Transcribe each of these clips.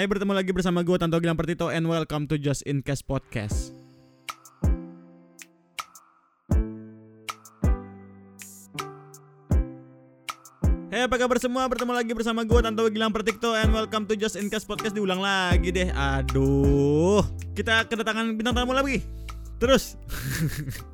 Hai bertemu lagi bersama gue Tanto Gilang Pertito and welcome to Just In Case Podcast. Hey apa kabar semua? Bertemu lagi bersama gue Tanto Gilang Pertito and welcome to Just In Case Podcast. Diulang lagi deh. Aduh. Kita kedatangan bintang tamu lagi. Terus.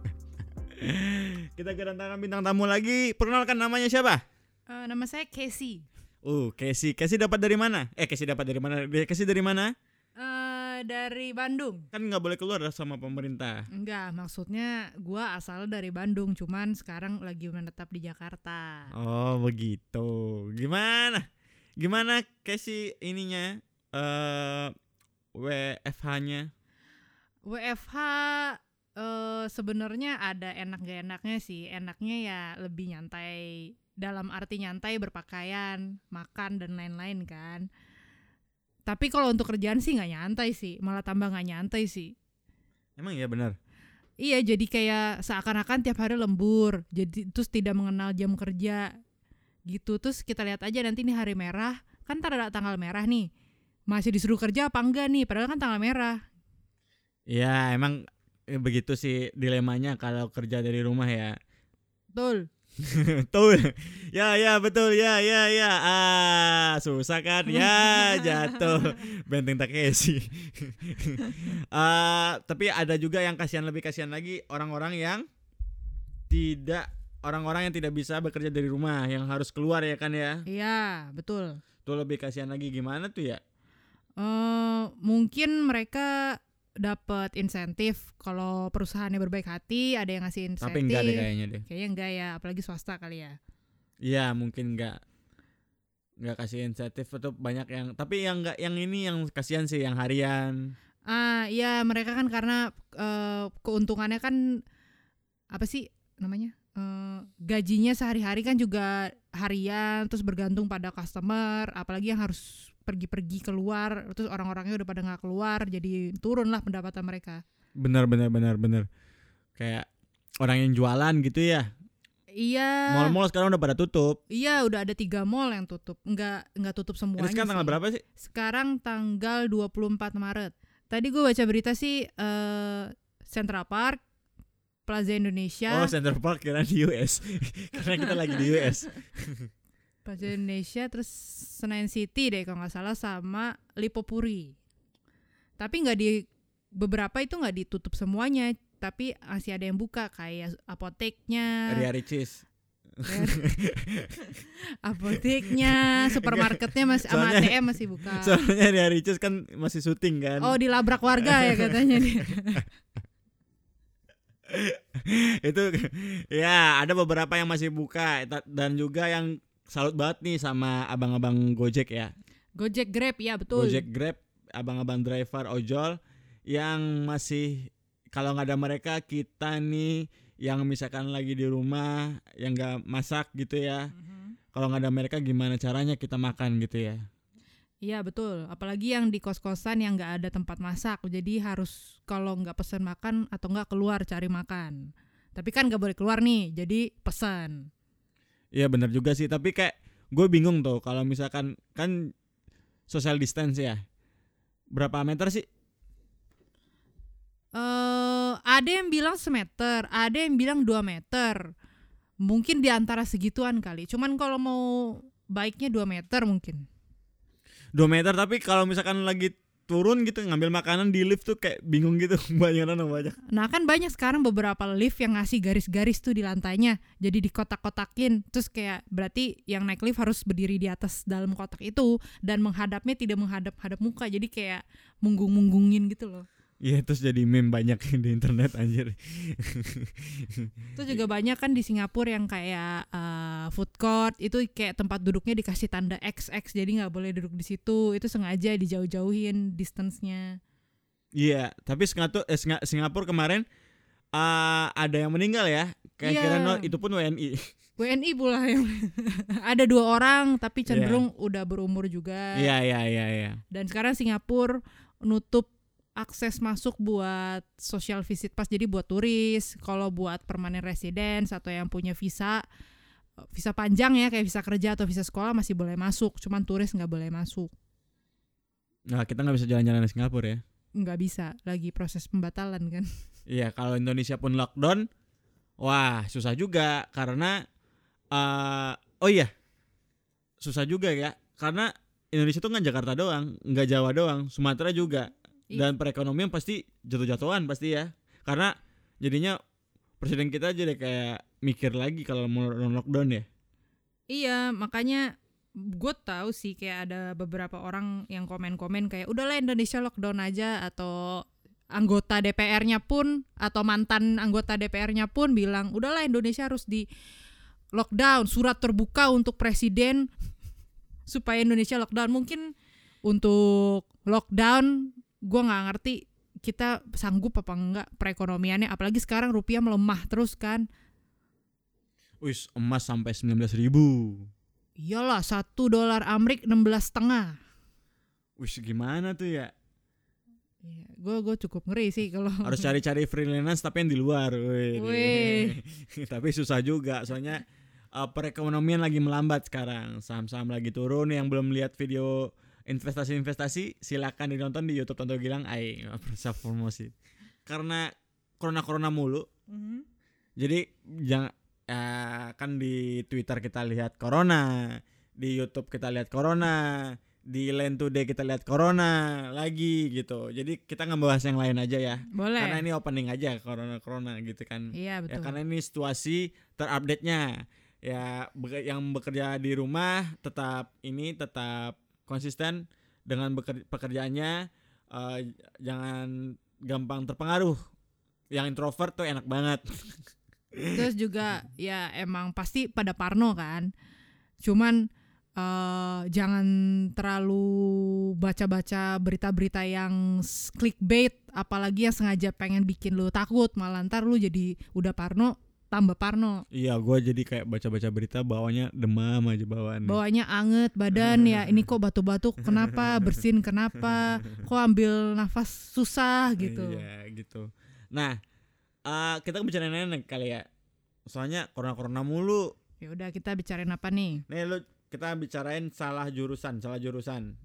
Kita kedatangan bintang tamu lagi. Perkenalkan namanya siapa? Eh, nama saya Casey. Uh, Casey. Casey dapat dari mana? Eh, Casey dapat dari mana? Casey dari mana? Eh, dari Bandung. Kan nggak boleh keluar sama pemerintah. Enggak, maksudnya gua asal dari Bandung, cuman sekarang lagi menetap di Jakarta. Oh, begitu. Gimana? Gimana Casey ininya? Eh WFH-nya? WFH eh sebenarnya ada enak gak enaknya sih. Enaknya ya lebih nyantai dalam arti nyantai berpakaian, makan dan lain-lain kan. Tapi kalau untuk kerjaan sih nggak nyantai sih, malah tambah nggak nyantai sih. Emang ya benar. Iya, jadi kayak seakan-akan tiap hari lembur, jadi terus tidak mengenal jam kerja gitu. Terus kita lihat aja nanti nih hari merah, kan ntar ada tanggal merah nih. Masih disuruh kerja apa enggak nih? Padahal kan tanggal merah. Ya, emang eh, begitu sih dilemanya kalau kerja dari rumah ya. Betul. Betul. Ya, ya, betul. Ya, ya, ya. Ah, susah kan? Ya, jatuh. Benteng Takeshi. Ah, tapi ada juga yang kasihan lebih kasihan lagi orang-orang yang tidak orang-orang yang tidak bisa bekerja dari rumah, yang harus keluar ya kan ya. Iya, betul. Itu lebih kasihan lagi gimana tuh ya? eh mungkin mereka dapat insentif kalau perusahaannya berbaik hati, ada yang ngasih insentif. Tapi enggak deh kayaknya deh. Kayaknya enggak ya, apalagi swasta kali ya. Iya, mungkin enggak enggak kasih insentif atau banyak yang tapi yang enggak yang ini yang kasihan sih yang harian. Ah, iya mereka kan karena eh, keuntungannya kan apa sih namanya? Eh, gajinya sehari-hari kan juga harian, terus bergantung pada customer, apalagi yang harus pergi-pergi keluar, terus orang-orangnya udah pada nggak keluar, jadi turun lah pendapatan mereka. Benar benar benar benar. Kayak orang yang jualan gitu ya. Iya. Mall-mall sekarang udah pada tutup. Iya, udah ada tiga mall yang tutup. Nggak nggak tutup semuanya. Ini sekarang tanggal sih. berapa sih? Sekarang tanggal 24 Maret. Tadi gue baca berita sih eh Central Park, Plaza Indonesia, Oh, Center Park kira di US. Karena kita lagi di US. Plaza Indonesia, terus Senayan City deh kalau nggak salah sama Lipopuri. Tapi nggak di beberapa itu nggak ditutup semuanya, tapi masih ada yang buka kayak apoteknya, Ria Ricis. apoteknya, supermarketnya masih sama ATM masih buka. Soalnya Ria Ricis kan masih syuting kan. Oh dilabrak warga ya katanya dia. Itu ya ada beberapa yang masih buka dan juga yang salut banget nih sama abang-abang Gojek ya. Gojek Grab ya betul. Gojek Grab, abang-abang driver ojol yang masih kalau nggak ada mereka kita nih yang misalkan lagi di rumah yang nggak masak gitu ya. Mhm. Kalau nggak ada mereka gimana caranya kita makan gitu ya. Iya betul. Apalagi yang di kos-kosan yang nggak ada tempat masak, jadi harus kalau nggak pesan makan atau nggak keluar cari makan. Tapi kan nggak boleh keluar nih, jadi pesan. Iya benar juga sih, tapi kayak gue bingung tuh kalau misalkan kan social distance ya. Berapa meter sih? Eh, ada yang bilang semeter, ada yang bilang 2 meter. Mungkin di antara segituan kali. Cuman kalau mau baiknya 2 meter mungkin. 2 meter tapi kalau misalkan lagi turun gitu ngambil makanan di lift tuh kayak bingung gitu. Banyak orang banyak. Nah kan banyak sekarang beberapa lift yang ngasih garis-garis tuh di lantainya Jadi dikotak-kotakin. Terus kayak berarti yang naik lift harus berdiri di atas dalam kotak itu Dan menghadapnya tidak menghadap-hadap muka Jadi kayak munggung-munggungin gitu loh Iya terus jadi meme banyak di internet anjir. Terus juga banyak kan di Singapura yang kayak eh, food court Itu kayak tempat duduknya dikasih tanda XX Jadi nggak boleh duduk di situ Itu sengaja dijauh-jauhin distance-nya Iya, tapi Singapura eh, Singa- Singapura kemarin ah, ada yang meninggal ya. Kayak Iya. kira no, itu pun WNI. WNI pula yang Ada dua orang tapi cenderung udah berumur juga Iya iya iya iya. Dan sekarang Singapura nutup akses masuk buat social visit pass jadi buat turis kalau buat permanent residence atau yang punya visa visa panjang ya kayak visa kerja atau visa sekolah masih boleh masuk cuman turis nggak boleh masuk Nah, kita nggak bisa jalan-jalan ke Singapura ya. nggak bisa lagi proses pembatalan kan Iya, kalau Indonesia pun lockdown, wah susah juga karena eh oh iya, susah juga ya karena Indonesia tuh nggak Jakarta doang, nggak Jawa doang, Sumatera juga. Dan perekonomian pasti jatuh-jatuhan pasti ya, karena jadinya presiden kita jadi kayak mikir lagi kalau mau lockdown ya. Iya, makanya gue tahu sih kayak ada beberapa orang yang komen-komen kayak udahlah Indonesia lockdown aja atau anggota DPR-nya pun atau mantan anggota DPR-nya pun bilang udahlah Indonesia harus di lockdown, surat terbuka untuk presiden supaya Indonesia lockdown. Mungkin untuk lockdown gue nggak ngerti kita sanggup apa enggak perekonomiannya apalagi sekarang rupiah melemah terus kan Wis emas sampai 19.000 ribu. Iyalah satu dolar Amrik 16 setengah. Wis gimana tuh ya? Gue gue cukup ngeri sih kalau Harus cari-cari freelance tapi yang di luar. Wih. Wih. tapi susah juga soalnya eh, perekonomian lagi melambat sekarang. Saham-saham lagi turun. Yang belum lihat video investasi-investasi silakan ditonton di YouTube Tonto Gilang. Ay, self promosi. Karena corona-corona mulu. Mhm. Jadi jangan eh, kan di Twitter kita lihat corona, di YouTube kita lihat corona, di Line Today kita lihat corona lagi gitu. Jadi kita nggak bahas yang lain aja ya. boleh. Karena ini opening aja corona corona gitu kan. iya Ya betul. karena ini situasi terupdate-nya. Ya yang bekerja di rumah tetap ini tetap konsisten dengan pekerjaannya eh, jangan gampang terpengaruh. Yang introvert tuh enak banget. Terus juga ya emang pasti pada Parno kan. Cuman eh, jangan terlalu baca-baca berita-berita yang clickbait, apalagi yang sengaja pengen bikin lu takut, malah ntar lu jadi udah Parno tambah Parno. Iya, gua jadi kayak baca-baca berita bawanya demam aja bawaannya. Bawanya anget badan ya, ini kok batuk-batuk kenapa, bersin kenapa, kok ambil nafas susah gitu. Iya, gitu. Nah, eh, kita bicarain nenek kali ya. Soalnya corona-corona mulu. Ya udah kita bicarain apa nih? Nih lu kita bicarain salah jurusan, salah jurusan.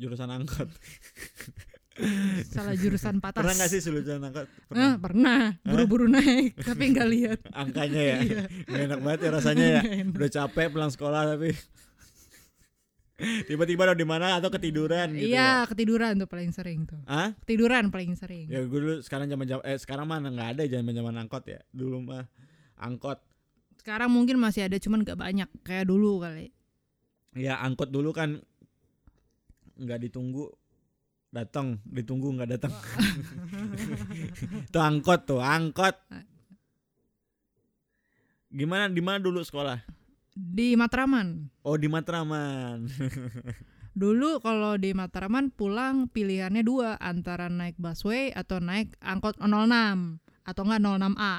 Jurusan angkot. Salah jurusan patas. Pernah gak sih jurusan angkot? Eh, Pernah. pernah. Buru-buru naik, tapi nggak lihat. Angkanya ya. Iya. Gak enak banget ya rasanya ya. Nggak. Udah capek pulang sekolah tapi tiba-tiba udah di mana atau ketiduran gitu. Iya, Ya. ketiduran tuh paling sering tuh. Hah? Ketiduran paling sering. Ya gue dulu sekarang zaman eh sekarang mana nggak ada zaman zaman angkot ya. Dulu mah angkot Sekarang mungkin masih ada, cuman nggak banyak kayak dulu kali. ya angkot dulu kan nggak ditunggu datang ditunggu nggak datang tuh angkot tuh angkot gimana di mana dulu sekolah Di Matraman. oh di Matraman Dulu kalau di Matraman pulang pilihannya dua, antara naik busway atau naik angkot 06 atau enggak 06A.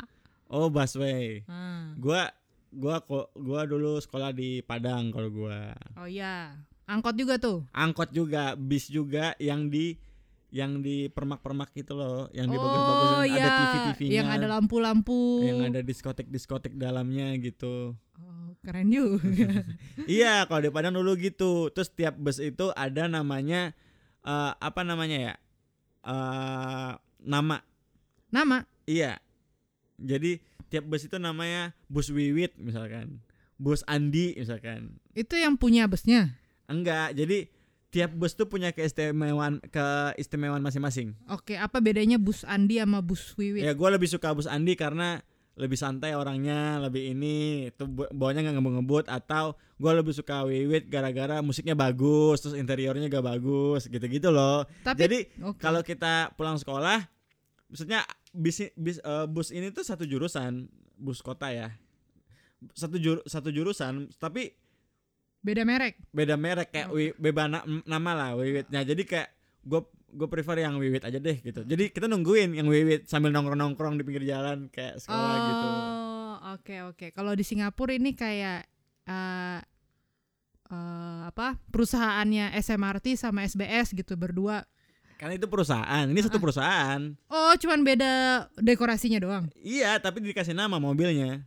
oh busway Ah. gua gua kok gua dulu sekolah di Padang kalau gua Oh iya. Angkot juga tuh. angkot juga bis juga yang di yang di permak-permak itu loh yang di oh bagus-bagus yang iya. ada TV-TV-nya Yang ada lampu-lampu. yang ada diskotek-diskotek dalamnya gitu Oh, keren juga. Iya, kalau di Padang dulu gitu. Terus tiap bus itu ada namanya eh, apa namanya ya? eh nama. Nama Iya. Jadi tiap bus itu namanya bus Wiwit misalkan. Bus Andi misalkan. itu yang punya busnya. Enggak, jadi tiap bus tuh punya keistimewaan keistimewaan masing-masing. Oke, apa bedanya bus Andi sama bus Wiwit? Ya gue lebih suka bus Andi karena lebih santai orangnya, lebih ini, tuh bawanya nggak ngebut-ngebut atau gue lebih suka Wiwit gara-gara musiknya bagus, terus interiornya gak bagus, gitu-gitu loh. Tapi Jadi Oke. kalau kita pulang sekolah, maksudnya bis, bis eh, bus ini tuh satu jurusan, bus kota ya, satu jur, satu jurusan, tapi beda merek. beda merek kayak wi, beda na- nama lah Wiwitnya. Jadi kayak gue gue prefer yang Wiwit aja deh gitu. Jadi kita nungguin yang Wiwit sambil nongkrong-nongkrong di pinggir jalan kayak sekolah gitu. Oh, oke oke. Kalau di Singapura ini kayak eh eh, apa? Perusahaannya SMRT sama SBS gitu berdua. Kan itu perusahaan, ini satu Ah. perusahaan. Oh, cuman beda dekorasinya doang. Iya, tapi dikasih nama mobilnya.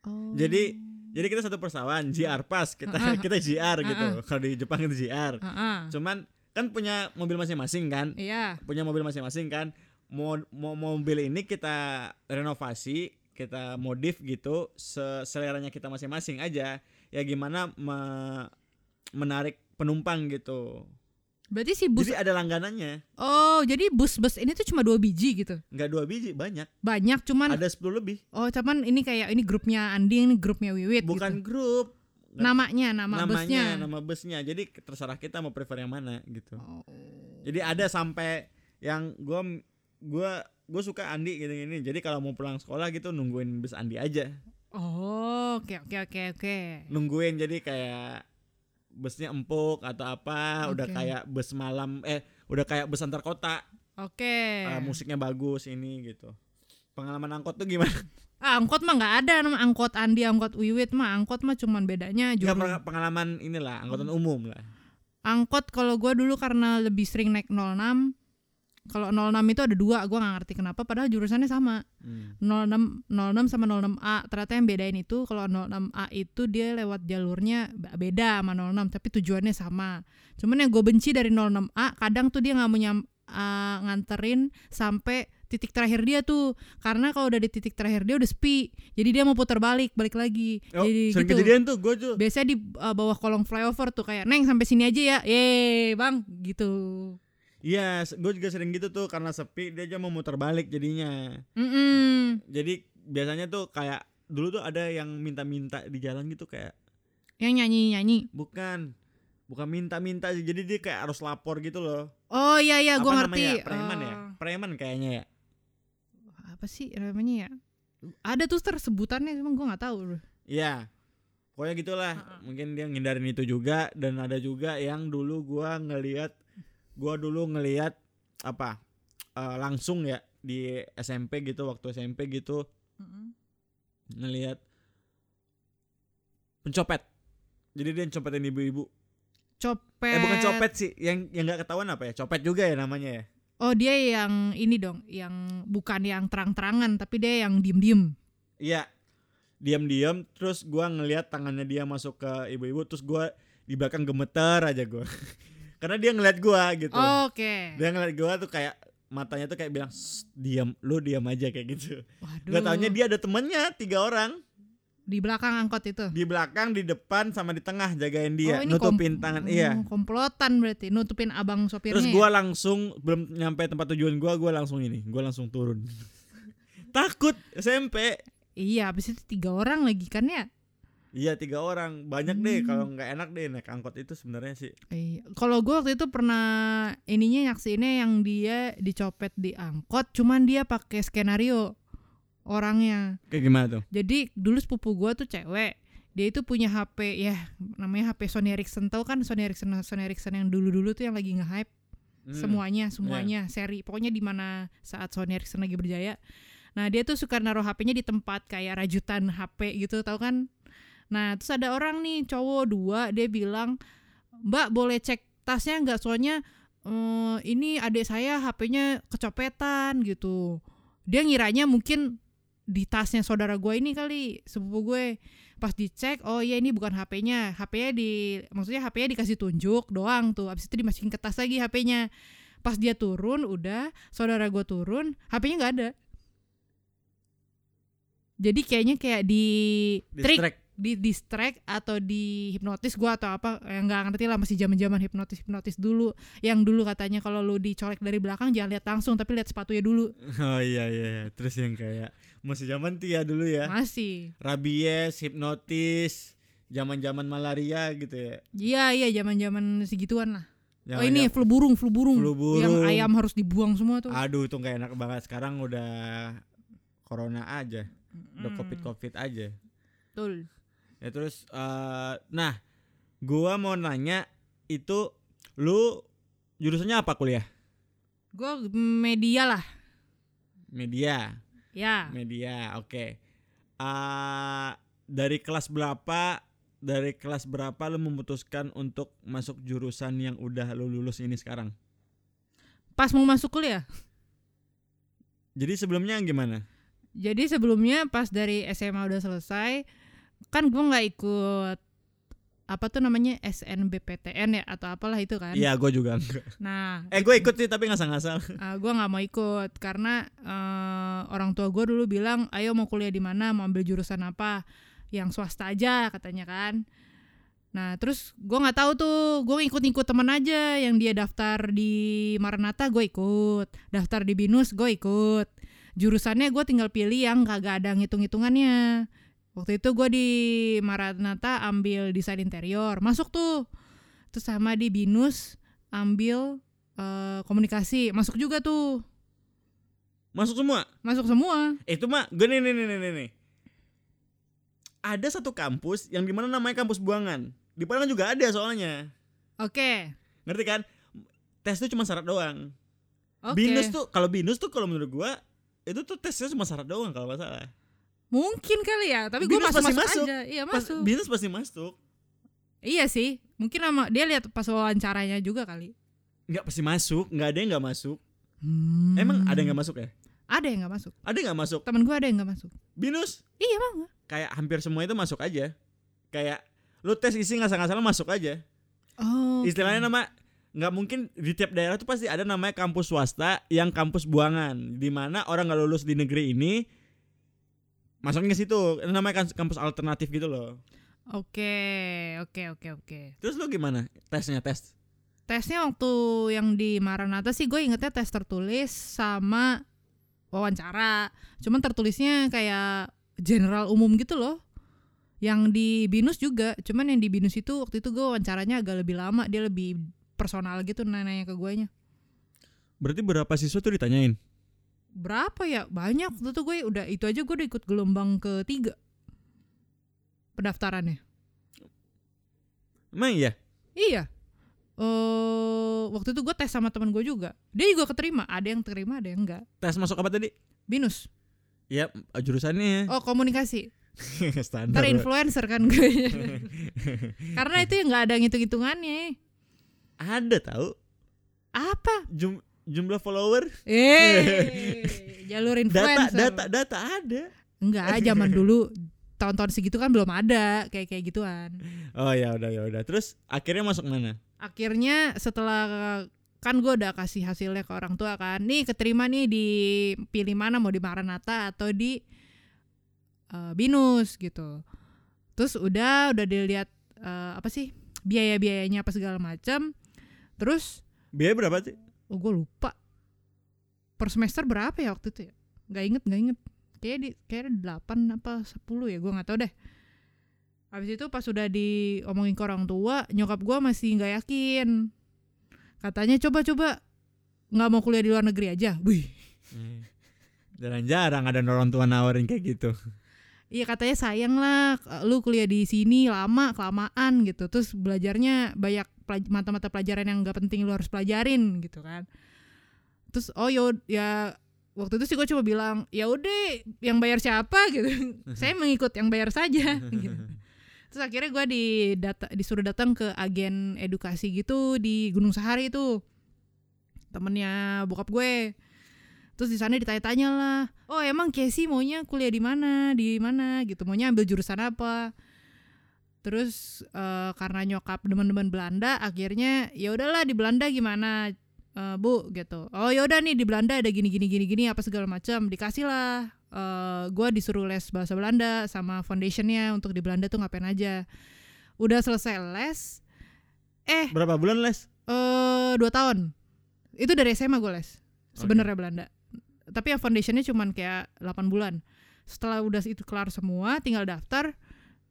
Oh. Jadi jadi kita satu perusahaan, JR Pas, kita Ah, ah. kita JR gitu. Ah, Kalau di Jepang itu JR. Ah, ah. Cuman kan punya mobil masing-masing kan Iya. punya mobil masing-masing kan mau mau mobil ini kita renovasi kita modif gitu seleranya kita masing-masing aja ya gimana me- menarik penumpang gitu Berarti si bus jadi ada langganannya Oh, jadi bus-bus ini tuh cuma dua biji gitu. nggak dua biji banyak Banyak cuman ada 10 lebih oh cuman ini kayak ini grupnya Andi, ini grupnya Wiwit bukan gitu. grup Namanya, nama namanya busnya. nama busnya jadi terserah kita mau prefer yang mana gitu Oh. jadi ada sampai yang gua gua gue suka Andi gitu gini jadi kalau mau pulang sekolah gitu nungguin bus Andi aja Oh, oke oke oke oke. nungguin jadi kayak busnya empuk atau apa udah Oke. kayak bus malam eh udah kayak bus antar kota Oke. eh, musiknya bagus ini gitu pengalaman angkot tuh gimana Ah, angkot mah nggak ada nama angkot Andi, angkot Wiwit mah angkot mah cuman bedanya juru. peng- pengalaman inilah angkutan Hmm. umum lah Angkot kalau gua dulu karena lebih sering naik 06 kalau 06 itu ada dua, gua nggak ngerti kenapa padahal jurusannya sama. Hmm. 06 06 sama 06A. Ternyata yang bedain itu kalau 06A itu dia lewat jalurnya beda sama 06 tapi tujuannya sama. Cuman yang gue benci dari 06A kadang tuh dia nggak mau nyam, ah, nganterin sampai titik terakhir dia tuh karena kalau udah di titik terakhir dia udah sepi jadi dia mau putar balik balik lagi Oh, jadi sering gitu kejadian tuh gue tuh biasanya di uh, bawah kolong flyover tuh kayak neng sampai sini aja ya ye bang gitu iya gue juga sering gitu tuh karena sepi dia aja mau muter balik jadinya. Mm-mm. jadi biasanya tuh kayak dulu tuh ada yang minta-minta di jalan gitu kayak yang nyanyi nyanyi bukan bukan minta-minta sih, jadi dia kayak harus lapor gitu loh. Oh iya iya gue apa ngerti. namanya preman ya? Eh, preman kayaknya ya. Apa sih namanya ya? Ada tuh tersebutannya emang gue nggak tahu. Iya. Pokoknya gitulah. Mungkin dia ngindarin itu juga dan ada juga yang dulu gua ngelihat gua dulu ngelihat apa? eh, langsung ya di SMP gitu waktu SMP gitu ngelihat pencopet. Jadi dia copetin ibu-ibu. copet Eh bukan copet sih, yang yang nggak ketahuan apa ya? Copet juga ya namanya ya. oh dia yang ini dong yang bukan yang terang-terangan tapi dia yang diem-diem Iya. Diam-diam terus gua ngelihat tangannya dia masuk ke ibu-ibu terus gua di belakang gemeter aja gua. Karena dia ngeliat gua gitu. oke Dia ngeliat gua tuh kayak matanya tuh kayak bilang "Shh, diam lu diam aja kayak gitu. waduh Gak taunya dia ada temennya tiga orang di belakang angkot itu di belakang, di depan sama di tengah jagain dia, Oh, ini nutupin kom- tangan oh, iya. komplotan berarti nutupin abang sopirnya Terus ya? gua langsung belum nyampe tempat tujuan gua, gua langsung ini, gua langsung turun. Takut SMP. iya habis itu tiga orang lagi kan ya Iya tiga orang banyak deh Hmm. kalau nggak enak deh naik angkot itu sebenarnya sih. Iya. Kalau gue waktu itu pernah ininya nyaksiinnya yang dia dicopet di angkot, cuman dia pakai skenario orangnya. Kayak gimana tuh? Jadi dulu sepupu gue tuh cewek, dia itu punya HP ya namanya HP Sony Ericsson tau kan Sony Ericsson Sony Ericsson yang dulu-dulu tuh yang lagi nge-hype Hmm. semuanya semuanya seri pokoknya di mana saat Sony Ericsson lagi berjaya. Nah dia tuh suka naruh HP-nya di tempat kayak rajutan HP gitu tau kan? Nah terus ada orang nih cowok dua dia bilang Mbak boleh cek tasnya nggak? Soalnya eh, ini adik saya HP-nya kecopetan gitu. Dia ngiranya mungkin di tasnya saudara gue ini kali sepupu gue. Pas dicek oh iya ini bukan HP-nya HP-nya di maksudnya HP-nya dikasih tunjuk doang tuh. Habis itu dimasukin ke tas lagi HP-nya pas dia turun udah saudara gue turun HP-nya nggak ada. Jadi kayaknya kayak di trik Distract. Di distract atau di hipnotis gua atau apa yang nggak ngerti lah masih zaman zaman hipnotis hipnotis dulu yang dulu katanya kalau lu dicolek dari belakang jangan lihat langsung tapi lihat sepatunya dulu Oh iya iya, iya. terus yang kayak masih zaman Tia dulu ya. masih Rabies, hipnotis, zaman-zaman malaria gitu ya. iya iya zaman zaman segituan lah oh Zaman- ini flu burung flu burung Flu burung. yang ayam harus dibuang semua tuh Aduh itu nggak enak banget. Sekarang udah corona aja, udah covid covid aja. betul Ya terus, eh nah, gua mau nanya itu lu jurusannya apa kuliah? gua media lah Media, ya media, oke. Ah, dari kelas berapa? Dari kelas berapa lu memutuskan untuk masuk jurusan yang udah lu lulus ini sekarang? pas mau masuk kuliah Jadi sebelumnya gimana? Jadi sebelumnya pas dari SMA udah selesai, kan gue nggak ikut apa tuh namanya SNBPTN ya atau apalah itu kan. Iya, gue juga enggak. Nah, Eh, gue ikut sih tapi ngasal-ngasal. uh, gue nggak mau ikut karena eh, orang tua gue dulu bilang, ayo mau kuliah di mana, mau ambil jurusan apa, yang swasta aja katanya kan. Nah terus gue nggak tahu tuh, gue ikut-ikut teman aja yang dia daftar di Maranatha gue ikut, daftar di Binus gue ikut. Jurusannya gue tinggal pilih yang kagak ada ngitung-hitungannya. Waktu itu gue di Maranatha ambil desain interior, masuk tuh. Terus sama di Binus ambil eh, komunikasi, masuk juga tuh. Masuk semua. Masuk semua. Eh, Itu mah gue nih nih nih nih nih. Ada satu kampus yang di mana namanya kampus buangan. Di Padang juga ada soalnya. Oke. Ngerti kan? Tes itu cuma syarat doang. Oke. Binus tuh kalau binus tuh kalau menurut gua itu tuh tesnya cuma syarat doang kalau nggak salah. Mungkin kali ya, tapi gue masuk, pasti masuk masuk. aja. Iya Pas, masuk. binus pasti masuk. Iya sih. Mungkin sama dia lihat pas wawancaranya juga kali. Nggak pasti masuk, nggak ada yang nggak masuk. Hmm. Emang ada yang nggak masuk ya? Ada yang nggak masuk. Ada yang nggak masuk? Temen gue ada yang nggak masuk. Binus Iya bang. kayak hampir semua itu masuk aja. Kayak lu tes isi ngasal-ngasal masuk aja. Oh. Istilahnya nama nggak mungkin di tiap daerah tuh pasti ada namanya kampus swasta yang kampus buangan di mana orang nggak lulus di negeri ini masuknya ke situ Itu namanya kan kampus alternatif gitu loh Oke, oke, oke, oke. terus lu gimana tesnya tes Tesnya waktu yang di Maranatha sih gue ingetnya tes tertulis sama wawancara. Cuman tertulisnya kayak general umum gitu loh. Yang di Binus juga, cuman yang di Binus itu waktu itu gue wawancaranya agak lebih lama, dia lebih personal gitu nanya ke guanya. berarti berapa siswa tuh ditanyain Berapa ya? Banyak. Waktu itu gue udah itu aja gue udah ikut gelombang ketiga pendaftarannya. emang iya Iya. Eh waktu itu gue tes sama teman gue juga. Dia juga keterima. Ada yang terima, ada yang enggak. tes masuk apa tadi Binus. ya jurusannya Oh komunikasi. standar Ntar influencer kan gue. Karena itu yang nggak ada ngitung-hitungannya. ada tahu Apa? Jum- jumlah follower Eh, jalur data influencer. data data ada Enggak, zaman dulu tahun-tahun segitu kan belum ada kayak kayak gituan. oh ya udah ya udah terus akhirnya masuk mana Akhirnya setelah kan gue udah kasih hasilnya ke orang tua kan, nih keterima nih di pilih mana mau di Maranatha atau di eh, Binus gitu. Terus udah udah dilihat eh, apa sih biaya-biayanya apa segala macam. Terus biaya berapa sih oh gue lupa per semester berapa ya waktu itu ya? Gak inget gak inget. Kayak di kayak 8 apa 10 ya gue nggak tahu deh. Habis itu pas sudah diomongin ke orang tua, nyokap gue masih nggak yakin. Katanya coba-coba nggak mau kuliah di luar negeri aja. Wih, jarang-jarang ada orang tua nawarin kayak gitu iya katanya sayang lah lu kuliah di sini lama kelamaan gitu. Terus belajarnya banyak pelaj- mata-mata pelajaran yang nggak penting lu harus pelajarin gitu kan. Terus oh yo ya waktu itu sih gue coba bilang ya udah yang bayar siapa gitu. Saya mengikut yang bayar saja. gitu. Terus akhirnya gue di data, disuruh datang ke agen edukasi gitu di Gunung Sahari itu temennya bokap gue. Terus di sana ditanya-tanya lah, oh emang Casey maunya kuliah di mana, di mana gitu, maunya ambil jurusan apa? Terus eh, karena nyokap demen-demen Belanda, akhirnya ya udahlah di Belanda gimana, Eh, bu gitu. Oh ya udah nih di Belanda ada gini gini gini gini apa segala macam, dikasih lah. Eh, gue disuruh les bahasa Belanda sama foundationnya untuk di Belanda tuh ngapain aja. Udah selesai les, eh berapa bulan les eh dua tahun. Itu dari SMA gue les. Sebenarnya Belanda. Tapi yang foundationnya cuman kayak 8 bulan. Setelah udah itu kelar semua, tinggal daftar.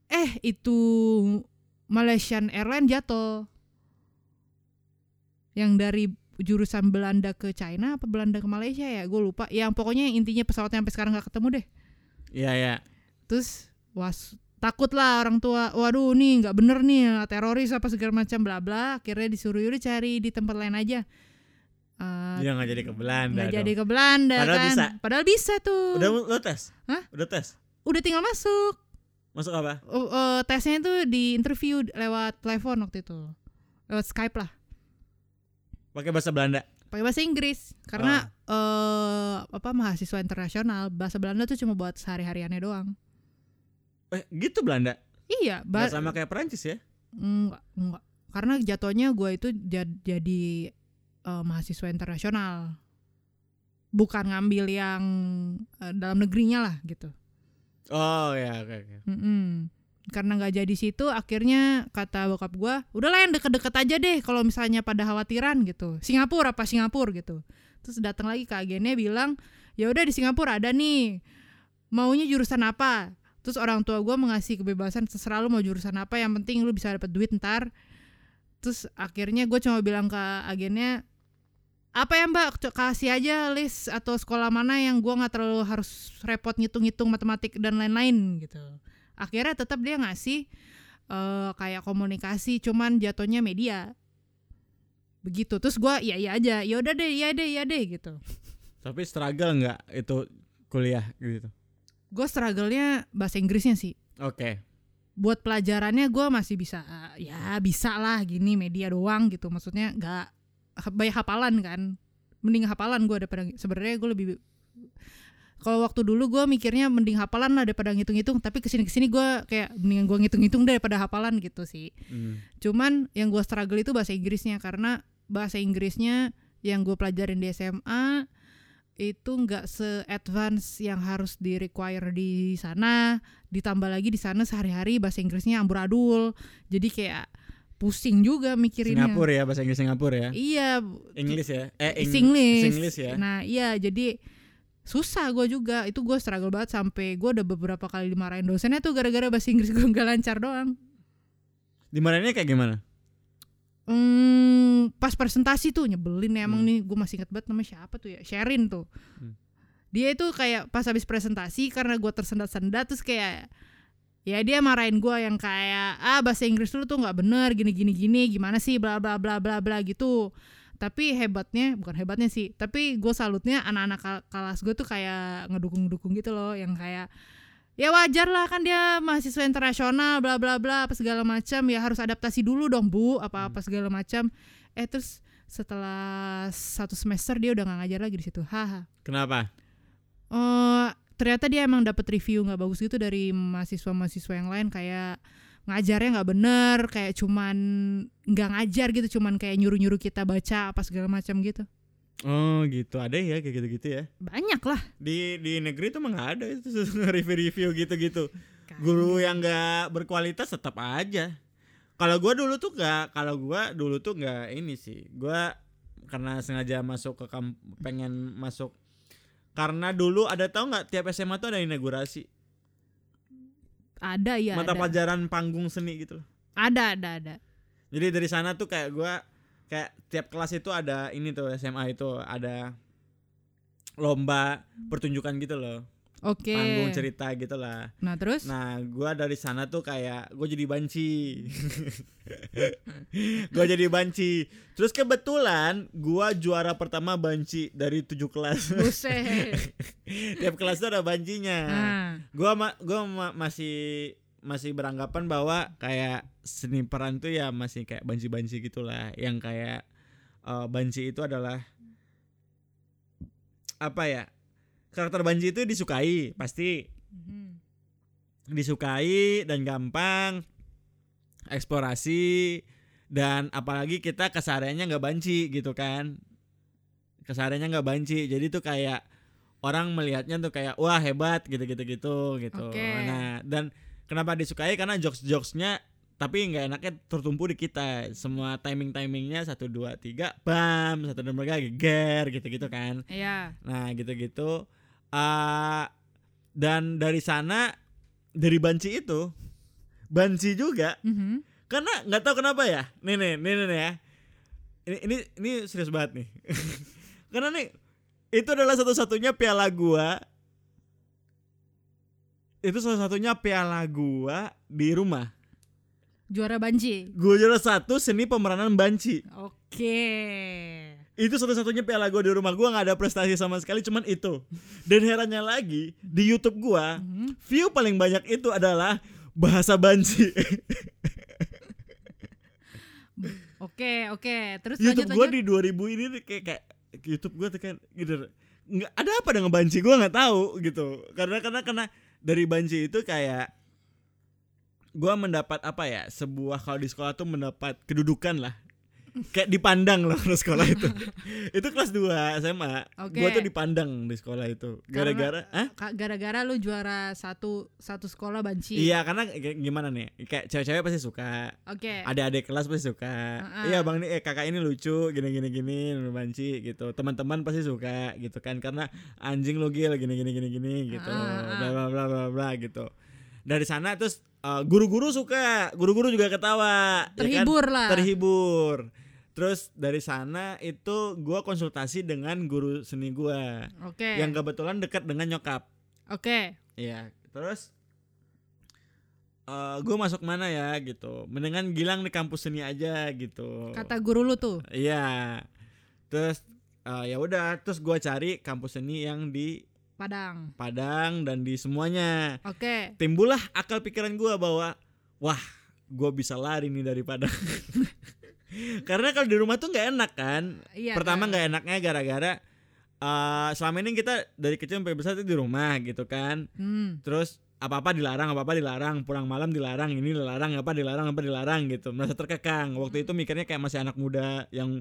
Eh, itu Malaysian Airlines jatuh. Yang dari jurusan Belanda ke China apa Belanda ke Malaysia ya? Gue lupa. Yang pokoknya yang intinya pesawatnya sampai sekarang nggak ketemu deh. iya ya Terus was takut lah orang tua. Waduh, nih nggak bener nih teroris apa segala macam bla bla. Akhirnya disuruh yaudah cari di tempat lain aja. Eh, dia nggak jadi ke Belanda nggak jadi ke Belanda Padahal kan. bisa. Padahal bisa tuh. udah Udah, lo tes Hah? udah tes tinggal masuk. Masuk apa Oh, eh, tesnya itu di interview lewat telepon waktu itu. Lewat Skype lah. pakai bahasa Belanda Pakai bahasa Inggris karena eh apa mahasiswa internasional bahasa Belanda tuh cuma buat sehari-hariannya doang. eh gitu Belanda Iya, Nggak ba- sama kayak Perancis ya Enggak, enggak. Karena jatuhnya gue itu jad- jadi eh, mahasiswa internasional. Bukan ngambil yang eh, dalam negerinya lah gitu. Oh ya oke oke. Mm-mm. Karena nggak jadi situ, akhirnya kata bokap gue, udahlah yang deket-deket aja deh kalau misalnya pada khawatiran gitu. Singapura apa Singapura gitu. Terus datang lagi ke agennya bilang, ya udah di Singapura ada nih. Maunya jurusan apa? Terus orang tua gue mengasih kebebasan terserah lu mau jurusan apa, yang penting lu bisa dapet duit ntar. Terus akhirnya gue cuma bilang ke agennya, apa ya mbak? Kasih aja list atau sekolah mana yang gue nggak terlalu harus repot ngitung-ngitung matematik dan lain-lain gitu. Akhirnya tetap dia ngasih eh, kayak komunikasi cuman jatuhnya media. Begitu. Terus gua iya iya aja. Ya udah deh iya deh iya deh gitu. Tapi struggle nggak itu kuliah gitu? gue struggle-nya bahasa Inggrisnya sih. Oke. buat pelajarannya gue masih bisa eh, ya bisa lah gini media doang gitu. Maksudnya nggak banyak hafalan kan mending hafalan gue daripada sebenarnya gue lebih kalau waktu dulu gue mikirnya mending hafalan lah daripada ngitung-ngitung tapi ke sini ke sini gue kayak mendingan gue ngitung-ngitung daripada hafalan gitu sih Hmm. Cuman yang gue struggle itu bahasa Inggrisnya karena bahasa Inggrisnya yang gue pelajarin di SMA itu nggak se-advance yang harus di require di sana. Ditambah lagi di sana sehari-hari bahasa Inggrisnya amburadul. Jadi kayak pusing juga mikirinnya. Singapura ya bahasa Inggris Singapura ya. Iya, English ya. Eh Eng- Singlish. Singlish ya. Nah, iya jadi susah gue juga itu gue struggle banget sampai gue udah beberapa kali dimarahin dosennya tuh gara-gara bahasa Inggris gue nggak lancar doang. Dimarahinnya kayak gimana? Hmm, pas presentasi tuh nyebelin ya, emang Hmm. nih gue masih inget banget namanya siapa tuh ya Sherin tuh Hmm. dia itu kayak pas habis presentasi karena gue tersendat-sendat terus kayak ya dia marahin gue yang kayak ah bahasa Inggris lu tuh nggak bener gini gini gini gimana sih bla bla bla bla bla gitu. Tapi hebatnya bukan hebatnya sih tapi gue salutnya anak-anak kelas gue tuh kayak ngedukung-dukung gitu loh yang kayak ya wajar lah kan dia mahasiswa internasional bla bla bla apa segala macam ya harus adaptasi dulu dong bu apa apa segala macam. Eh terus setelah satu semester dia udah nggak ngajar lagi di situ haha. Kenapa? eh ternyata dia emang dapat review nggak bagus gitu dari mahasiswa-mahasiswa yang lain kayak ngajarnya nggak bener kayak cuman nggak ngajar gitu cuman kayak nyuruh-nyuruh kita baca apa segala macam gitu Oh gitu ada ya kayak gitu-gitu ya. banyak lah Di di negeri tuh emang ada itu review-review gitu-gitu. Guru yang nggak berkualitas tetap aja. Kalau gua dulu tuh nggak, kalau gua dulu tuh nggak ini sih. Gua karena sengaja masuk ke kamp, pengen masuk karena dulu ada tahu nggak tiap SMA tuh ada inaugurasi ada ya mata ada. pelajaran panggung seni gitu loh. ada ada ada Jadi dari sana tuh kayak gua kayak tiap kelas itu ada ini tuh SMA itu ada lomba pertunjukan gitu loh. Oke Panggung cerita gitu lah. nah terus Nah, gua dari sana tuh kayak gue jadi banci. gua jadi banci. Terus kebetulan gua juara pertama banci dari tujuh kelas. buset tiap kelas tuh ada bancinya. nah Gua ma- gua ma- masih masih beranggapan bahwa kayak seni peran tuh ya masih kayak banci-banci gitulah yang kayak eh, banci itu adalah apa ya karakter banci itu disukai pasti. Mhm. disukai dan gampang eksplorasi dan apalagi kita kesehariannya nggak banci gitu kan. Kesehariannya nggak banci jadi tuh kayak orang melihatnya tuh kayak wah hebat gitu gitu gitu. Gitu Oke. nah dan kenapa disukai? Karena jokes jokesnya tapi nggak enaknya tertumpu di kita. Semua timing timingnya satu dua tiga bam satu dua tiga geger gitu gitu kan. Iya. Nah gitu-gitu ah Dan dari sana Dari banci itu Banci juga Mhm. Karena nggak tahu kenapa ya Nih nih nih nih, nih ya Ini ini ini serius banget nih Karena nih Itu adalah satu-satunya piala gua Itu salah satunya piala gua Di rumah Juara banci. Gua juara satu seni pemeranan banci Oke. Itu satu-satunya piala gue di rumah gue nggak ada prestasi sama sekali cuman itu. Dan herannya lagi di YouTube gue Mhm. view paling banyak itu adalah bahasa banci Oke, oke. Terus YouTube gue di 2000 ini kayak kayak YouTube gue tuh kayak gitu. Nggak ada apa dengan banci gue nggak tahu gitu. Karena karena karena dari banci itu kayak gua mendapat apa ya sebuah kalau di sekolah tuh mendapat kedudukan lah kayak dipandang loh di sekolah itu. Itu kelas 2 SMA Oke. gua tuh dipandang di sekolah itu. Gara-gara? Ka- gara-gara lu juara satu satu sekolah banci. Iya karena gimana nih kayak cewek-cewek pasti suka. Oke. Adik-adik kelas pasti suka. Uh-uh. iya bang ini eh, kakak ini lucu gini gini gini banci gitu. Teman-teman pasti suka gitu kan. Karena anjing lu gil gini gini gini gini gitu Uh-uh. bla bla bla bla bla gitu. Dari sana terus eh, guru-guru suka. Guru-guru juga ketawa ya kan? terhibur lah. Terhibur terus dari sana itu gua konsultasi dengan guru seni gua oke yang kebetulan dekat dengan nyokap oke Iya, terus eh gue masuk mana ya gitu. Mendingan Gilang di kampus seni aja gitu. kata guru lu tuh Iya. Terus eh, ya udah, terus gua cari kampus seni yang di Padang Padang dan di semuanya. oke Timbullah akal pikiran gua bahwa wah, gua bisa lari nih dari Padang. Karena kalau di rumah tuh nggak enak kan. iya Pertama kan? nggak enaknya gara-gara eh selama ini kita dari kecil sampai besar itu di rumah gitu kan. Hmm. terus apa apa dilarang apa apa dilarang pulang malam dilarang ini dilarang apa dilarang apa dilarang gitu. Merasa terkekang. Waktu itu mikirnya kayak masih anak muda yang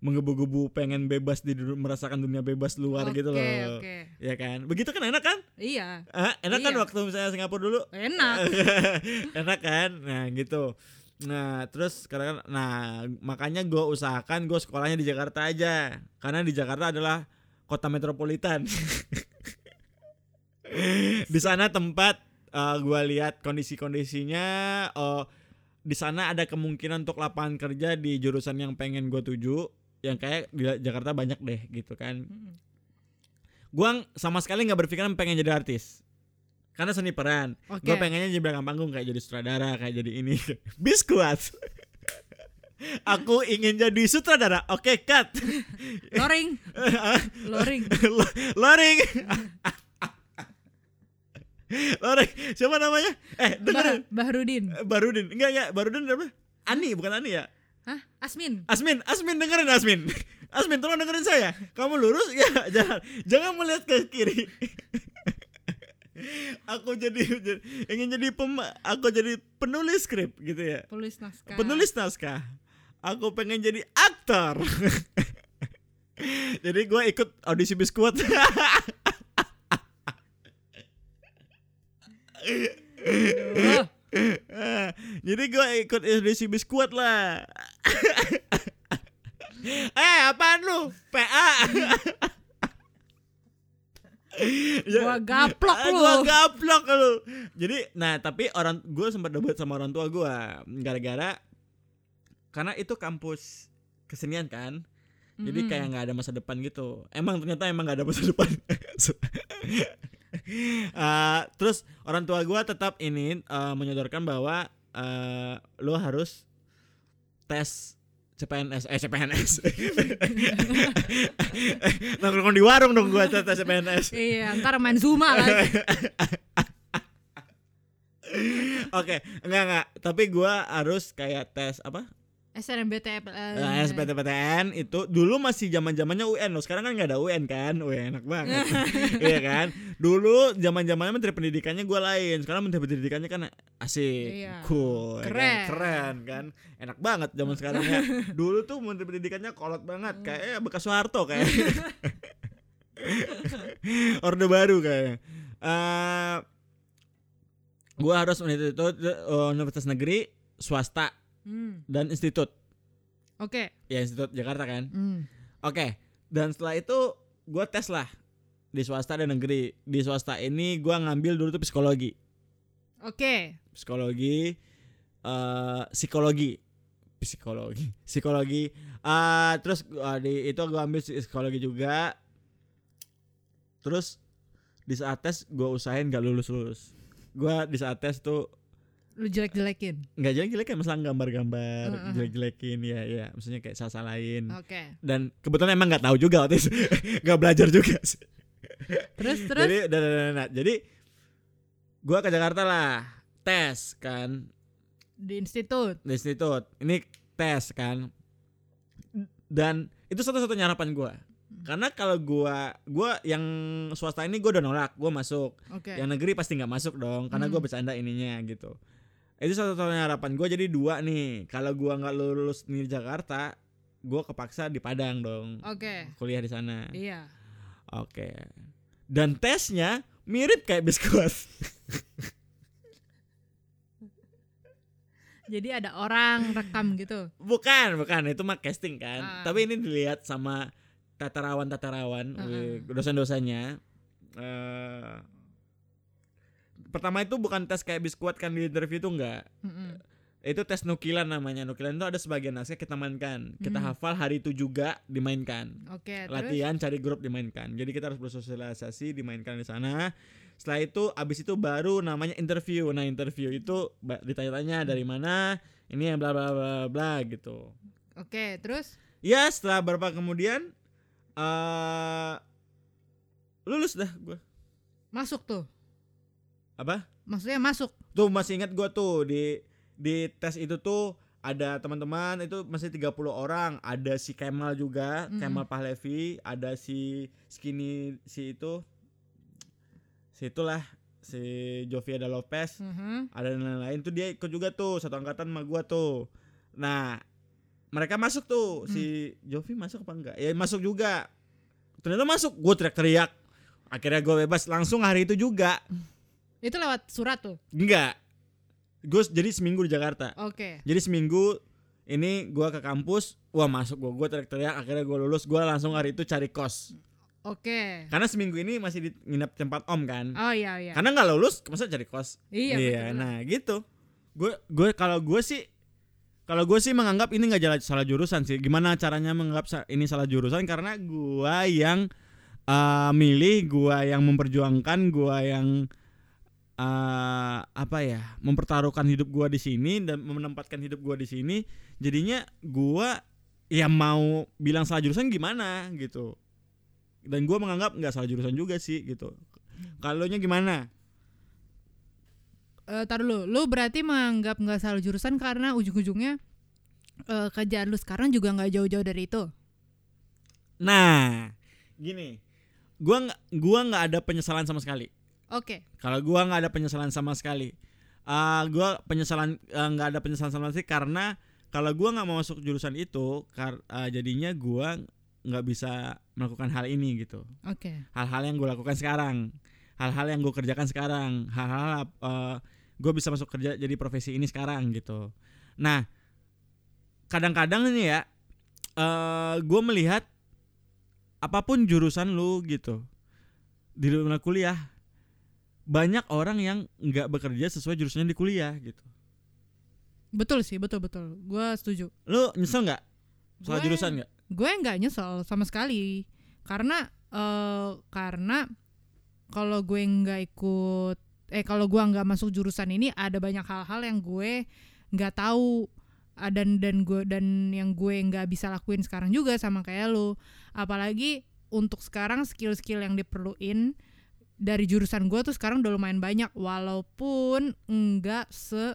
menggebu-gebu pengen bebas di merasakan dunia bebas luar gitu Oke, loh. oke. ya kan? Begitu kan enak kan? Iya. Ah, enak kan Iya. waktu misalnya Singapura dulu? Enak. Enak kan? Nah gitu nah terus sekarang nah makanya gue usahakan gue sekolahnya di Jakarta aja. Karena di Jakarta adalah kota metropolitan. Di sana tempat gue lihat kondisi-kondisinya oh di sana ada kemungkinan untuk lapangan kerja di jurusan yang pengen gue tuju yang kayak di Jakarta banyak deh gitu kan. Mm. gua sama sekali nggak berpikiran pengen jadi artis karena seni peran. Oke. gue pengennya jadi belakang panggung kayak jadi sutradara kayak jadi ini. Biskuat aku ingin jadi sutradara. Oke cut. Loring. Loring. Lo- loring. Loring. Siapa namanya? Eh dengerin. Bah Bahrudin Barudin enggak enggak. Barudin apa? Ani bukan Ani ya? Hah? Asmin. Asmin. Asmin dengerin Asmin. Asmin tolong dengerin saya. Kamu lurus? Ya jangan. Jangan melihat ke kiri aku jadi, jadi- ingin jadi pem aku jadi penulis skrip gitu ya. Penulis naskah. Penulis naskah. Aku pengen jadi aktor. Jadi gue ikut audisi biskuat Aduh. jadi gue ikut audisi biskuat lah. Eh apaan lu? PA Ya, Gua gaplok ah, lu. Gua gaplok lu. Jadi nah tapi orang gue sempat debat sama orang tua gue gara-gara karena itu kampus kesenian kan. Jadi kayak nggak ada masa depan gitu. Emang ternyata emang nggak ada masa depan. Eh, terus orang tua gue tetap ini eh, menyodorkan bahwa eh, lo harus tes CPNS eh CPNS nongkrong di warung dong gua tes CPNS iya ntar main Zuma lagi. Oke enggak enggak. Tapi gua harus kayak tes apa SNMPTN Nah, SPTPTN itu dulu masih zaman zamannya UN loh. Sekarang kan nggak ada UN kan. Wih, enak banget. Iya kan? Dulu zaman zamannya menteri pendidikannya gue lain. Sekarang menteri pendidikannya kan asik, Iya. cool, ya kan? Keren. keren kan. Enak banget zaman sekarang ya. Dulu tuh menteri pendidikannya kolot banget, kayak bekas Soeharto kayak. Orde baru kayaknya. Eh gue harus universitas, universitas negeri, swasta Hmm, dan institut. oke Ya institut Jakarta kan. Hmm. Oke, dan setelah itu gue tes lah di swasta dan negeri. Di swasta ini gue ngambil dulu tuh psikologi, oke psikologi, eh psikologi, psikologi, psikologi. eh terus gua di itu gue ambil psikologi juga. Terus di saat tes gue usahain gak lulus lulus. Gue di saat tes tuh lu jelek-jelekin? Nggak jelek jelek kan masalah gambar-gambar Heeh. jelek jelekin ya ya maksudnya kayak salah salahin. Oke. Dan kebetulan emang nggak tahu juga waktu itu nggak belajar juga. Sih. terus terus? jadi dan, dan, dan, dan. jadi gua ke Jakarta lah tes kan. Di institut? Di institut. Ini tes kan. Dan itu satu-satunya harapan gua. Karena kalau gua gua yang swasta ini gua udah nolak gua masuk. Oke. Yang negeri pasti nggak masuk dong karena Hmm. gua bercanda ininya gitu itu satu-satunya harapan gue jadi dua nih. Kalau gua nggak lulus di Jakarta gua kepaksa di Padang dong. Oke. kuliah di sana. Iya. oke. Dan tesnya mirip kayak biskuit Jadi ada orang rekam gitu. bukan bukan. Itu mah casting kan. Ah. tapi ini dilihat sama tatarawan tatarawan Ah, dosen-dosennya. Eh pertama itu bukan tes kayak biskuit kan di interview itu enggak Mm-mm. itu tes nukilan namanya. Nukilan itu ada sebagian naskah kita mainkan. Kita Hmm. hafal hari itu juga dimainkan. Oke, terus? Latihan cari grup dimainkan. Jadi kita harus bersosialisasi dimainkan di sana. Setelah itu abis itu baru namanya interview. Nah interview itu ditanya-tanya dari mana? Ini yang bla bla bla bla gitu. Oke, terus? Ya setelah beberapa kemudian eh lulus dah gue masuk tuh. Apa? Maksudnya masuk. tuh masih ingat gue tuh di di tes itu tuh ada teman-teman itu masih 30 orang. Ada si Kemal juga Mm. Kemal Pahlevi ada si skinny si itu si itulah si Joviada Lopez Mhm. ada dan lain-lain. Tuh dia ikut juga tuh satu angkatan sama gua tuh. Nah mereka masuk tuh. Si Jovi masuk apa enggak? Ya masuk juga. Ternyata masuk. Gue teriak-teriak. Akhirnya gue bebas. Langsung hari itu juga Itu lewat surat tuh. enggak gue jadi seminggu di Jakarta Oke. jadi seminggu ini gua ke kampus wah masuk gua gua teriak-teriak akhirnya gua lulus gua langsung hari itu cari kos Oke. karena seminggu ini masih di nginep tempat om kan Oh iya iya. karena nggak lulus masa cari kos Iya, betul. nah gitu gue gue kalau gue sih kalau gue sih menganggap ini nggak jalan salah jurusan sih gimana caranya menganggap ini salah jurusan karena gua yang eh, milih gua yang memperjuangkan gua yang eh, apa ya mempertaruhkan hidup gua di sini dan menempatkan hidup gua di sini jadinya gua ya mau bilang salah jurusan gimana gitu. Dan gua menganggap nggak salah jurusan juga sih gitu. Kalau nya gimana? Eh, tar dulu, lu berarti menganggap nggak salah jurusan karena ujung-ujungnya eh, kerjaan lu sekarang juga nggak jauh-jauh dari itu. Nah, gini, gua nggak gua nggak ada penyesalan sama sekali. Oke. Kalau gua nggak ada penyesalan sama sekali, Ah, gua penyesalan eh, nggak ada penyesalan sama sekali karena kalau gua nggak mau masuk jurusan itu, kar- ah, jadinya gua nggak bisa melakukan hal ini gitu. Oke. Hal-hal yang gua lakukan sekarang, hal-hal yang gua kerjakan sekarang, hal-hal eh, gua bisa masuk kerja jadi profesi ini sekarang gitu. Nah, kadang-kadang ini ya, eh gue melihat apa pun jurusan lu gitu di dunia kuliah banyak orang yang nggak bekerja sesuai jurusannya di kuliah gitu. Betul sih, betul betul. Gua setuju. Lu nyesel nggak salah Gue- jurusan nggak? Gue nggak nyesel sama sekali. Karena eh karena kalau gue nggak ikut eh kalau gue nggak masuk jurusan ini ada banyak hal-hal yang gue nggak tahu Ah, dan dan gue dan yang gue nggak bisa lakuin sekarang juga sama kayak lu apalagi untuk sekarang skill-skill yang diperluin dari jurusan gue tuh sekarang udah lumayan banyak walaupun enggak se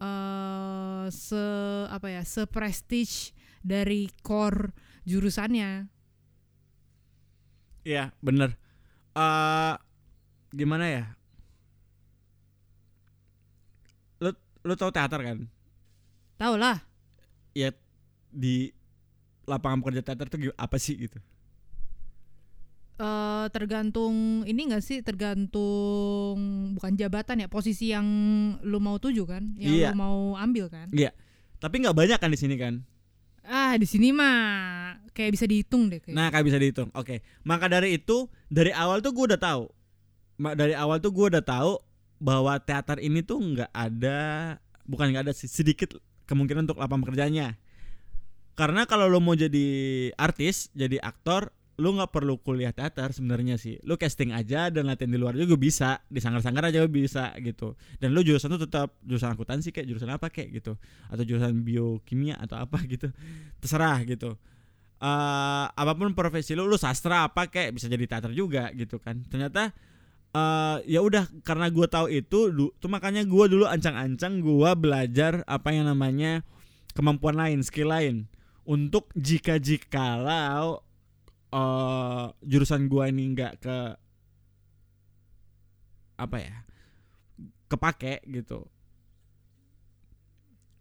eh se apa ya se prestige dari core jurusannya Iya bener. Eh gimana ya? Lu lu tahu teater kan? tau lah Ya di lapangan pekerja teater tuh apa sih gitu? Eh tergantung ini enggak sih tergantung bukan jabatan ya posisi yang lu mau tuju kan yang Iya. lu mau ambil kan Tapi nggak banyak kan di sini kan? ah di sini mah kayak bisa dihitung deh kayak Nah, kayak bisa dihitung. Oke. Maka dari itu dari awal tuh gue udah tahu. Dari awal tuh gue udah tahu bahwa teater ini tuh nggak ada bukan nggak ada sih, sedikit kemungkinan untuk lapangan pekerjaannya. Karena kalau lo mau jadi artis, jadi aktor, lu nggak perlu kuliah teater sebenarnya sih. Lu casting aja dan latihan di luar juga bisa, di sanggar-sanggar aja bisa gitu. Dan lu jurusan tuh tetap jurusan akuntansi kayak jurusan apa kayak gitu atau jurusan biokimia atau apa gitu. Terserah gitu eh apa pun profesi lu lu sastra apa kayak bisa jadi teater juga gitu kan ternyata eh ya udah karena gua tahu itu tuh makanya gua dulu ancang-ancang gua belajar apa yang namanya kemampuan lain skill lain untuk jika jikalau eh jurusan gua ini nggak ke apa ya kepake gitu.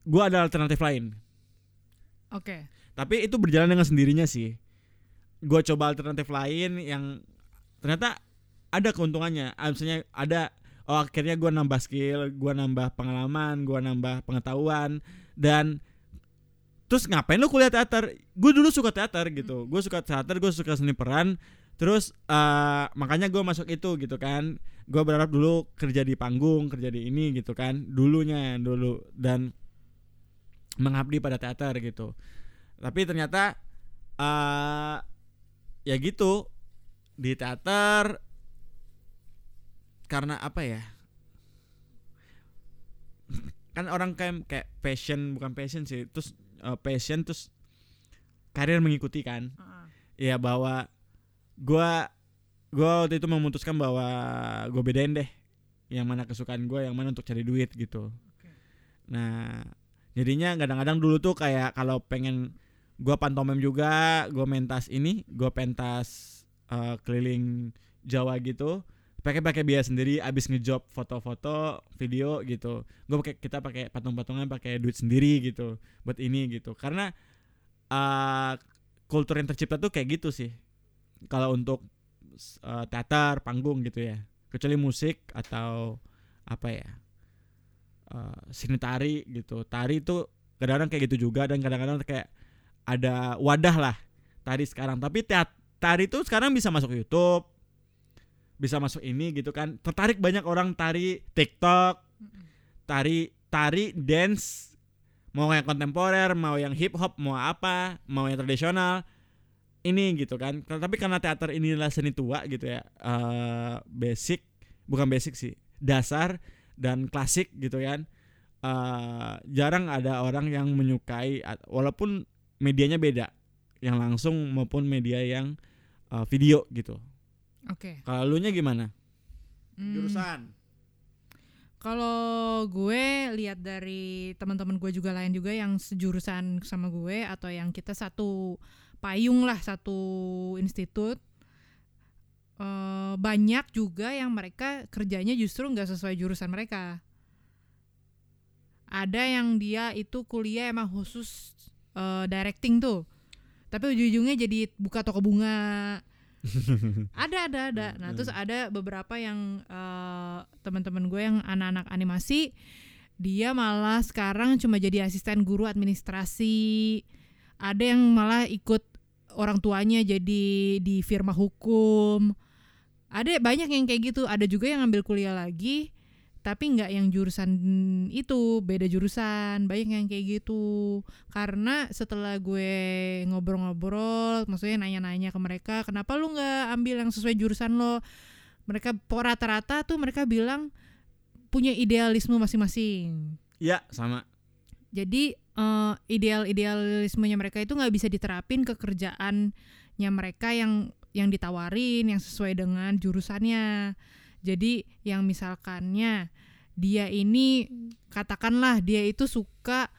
Gue ada alternatif lain. Oke. tapi itu berjalan dengan sendirinya sih. Gue coba alternatif lain yang ternyata ada keuntungannya. Ah, misalnya ada oh akhirnya gue nambah skill gue nambah pengalaman gue nambah pengetahuan dan terus ngapain lu kuliah teater? Gue dulu suka teater gitu. Gue suka teater gue suka seni peran. Terus eh, makanya gue masuk itu gitu kan. Gue berharap dulu kerja di panggung kerja di ini gitu kan. Dulunya dulu. Dan mengabdi pada teater gitu. Tapi ternyata eh ya gitu. Di teater karena apa ya? Kan orang kayak kayak passion bukan passion sih. Terus eh, passion terus karir mengikuti kan. Ya bahwa gua gua waktu itu memutuskan bahwa gue bedain deh yang mana kesukaan gue yang mana untuk cari duit gitu. Nah jadinya kadang-kadang dulu tuh kayak kalau pengen gua pantomim juga gue mentas ini gue pentas eh, keliling Jawa gitu pakai pakai biaya sendiri abis ngejob foto-foto video gitu. Gue pakai kita pakai patung-patungan pakai duit sendiri gitu buat ini gitu. Karena eh, kultur yang tercipta tuh kayak gitu sih. Kalau untuk eh, teater panggung gitu ya. Kecuali musik atau apa ya eh, seni tari gitu. Tari itu kadang-kadang kayak gitu juga dan kadang-kadang kayak ada wadah lah tari sekarang. Tapi teat tari itu sekarang bisa masuk YouTube bisa masuk ini gitu kan. Tertarik banyak orang tari TikTok tari tari dance. Mau yang kontemporer mau yang hip hop mau apa mau yang tradisional. Ini gitu kan. Tapi karena teater inilah seni tua gitu ya eh, basic bukan basic sih dasar dan klasik gitu kan. Eh, jarang ada orang yang menyukai walaupun medianya beda yang langsung maupun media yang eh, video gitu Oke. kalau lu nya gimana Hmm. jurusan Kalau gue lihat dari teman-teman gue juga lain juga yang sejurusan sama gue atau yang kita satu payung lah satu institut eh, banyak juga yang mereka kerjanya justru nggak sesuai jurusan mereka. Ada yang dia itu kuliah emang khusus eh, directing tuh, tapi ujung-ujungnya jadi buka toko bunga. ada ada ada. Nah terus ada beberapa yang eh, teman-teman gue yang anak-anak animasi, dia malah sekarang cuma jadi asisten guru administrasi. Ada yang malah ikut orang tuanya jadi di firma hukum. Ada banyak yang kayak gitu. Ada juga yang ngambil kuliah lagi, tapi nggak yang jurusan itu, beda jurusan. Banyak yang kayak gitu. Karena setelah gue ngobrol-ngobrol, maksudnya nanya-nanya ke mereka, kenapa lu nggak ambil yang sesuai jurusan lo? Mereka po- rata-rata tuh mereka bilang punya idealisme masing-masing. ya sama Jadi eh, ideal-idealismenya mereka itu nggak bisa diterapin ke kerjaannya mereka yang yang ditawarin yang sesuai dengan jurusannya. Jadi yang misalkannya dia ini katakanlah dia itu suka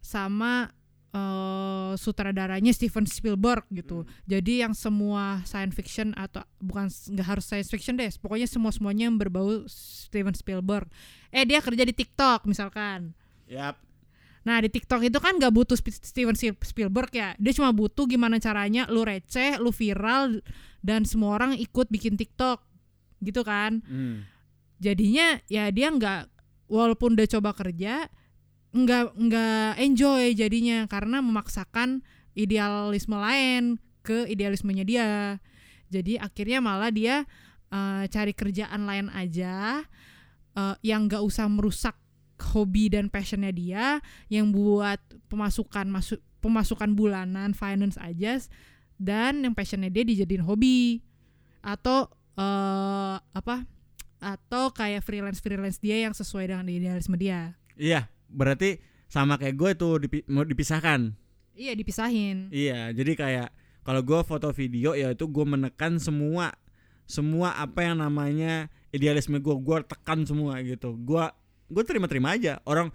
sama eh, sutradaranya Steven Spielberg gitu. Jadi yang semua science fiction atau bukan nggak harus science fiction deh, pokoknya semua semuanya yang berbau Steven Spielberg. Eh dia kerja di TikTok misalkan. Yap. Nah di TikTok itu kan gak butuh Steven Spiel- Spielberg ya Dia cuma butuh gimana caranya lu receh, lu viral Dan semua orang ikut bikin TikTok Gitu kan. Hmm. Jadinya ya dia nggak Walaupun udah coba kerja nggak nggak enjoy jadinya Karena memaksakan idealisme lain ke idealismenya dia. Jadi akhirnya malah dia eh, cari kerjaan lain aja eh, Yang nggak usah merusak hobi dan passionnya dia yang buat pemasukan masuk pemasukan bulanan finance aja dan yang passionnya dia dijadiin hobi. Atau eh apa atau kayak freelance freelance dia yang sesuai dengan idealisme dia Iya, berarti sama kayak gue tuh dipi- mau dipisahkan. iya dipisahin Iya, jadi kayak kalau gue foto video ya itu gue menekan semua semua apa yang namanya idealisme gue, gue tekan semua gitu. Gue gue terima-terima aja. Orang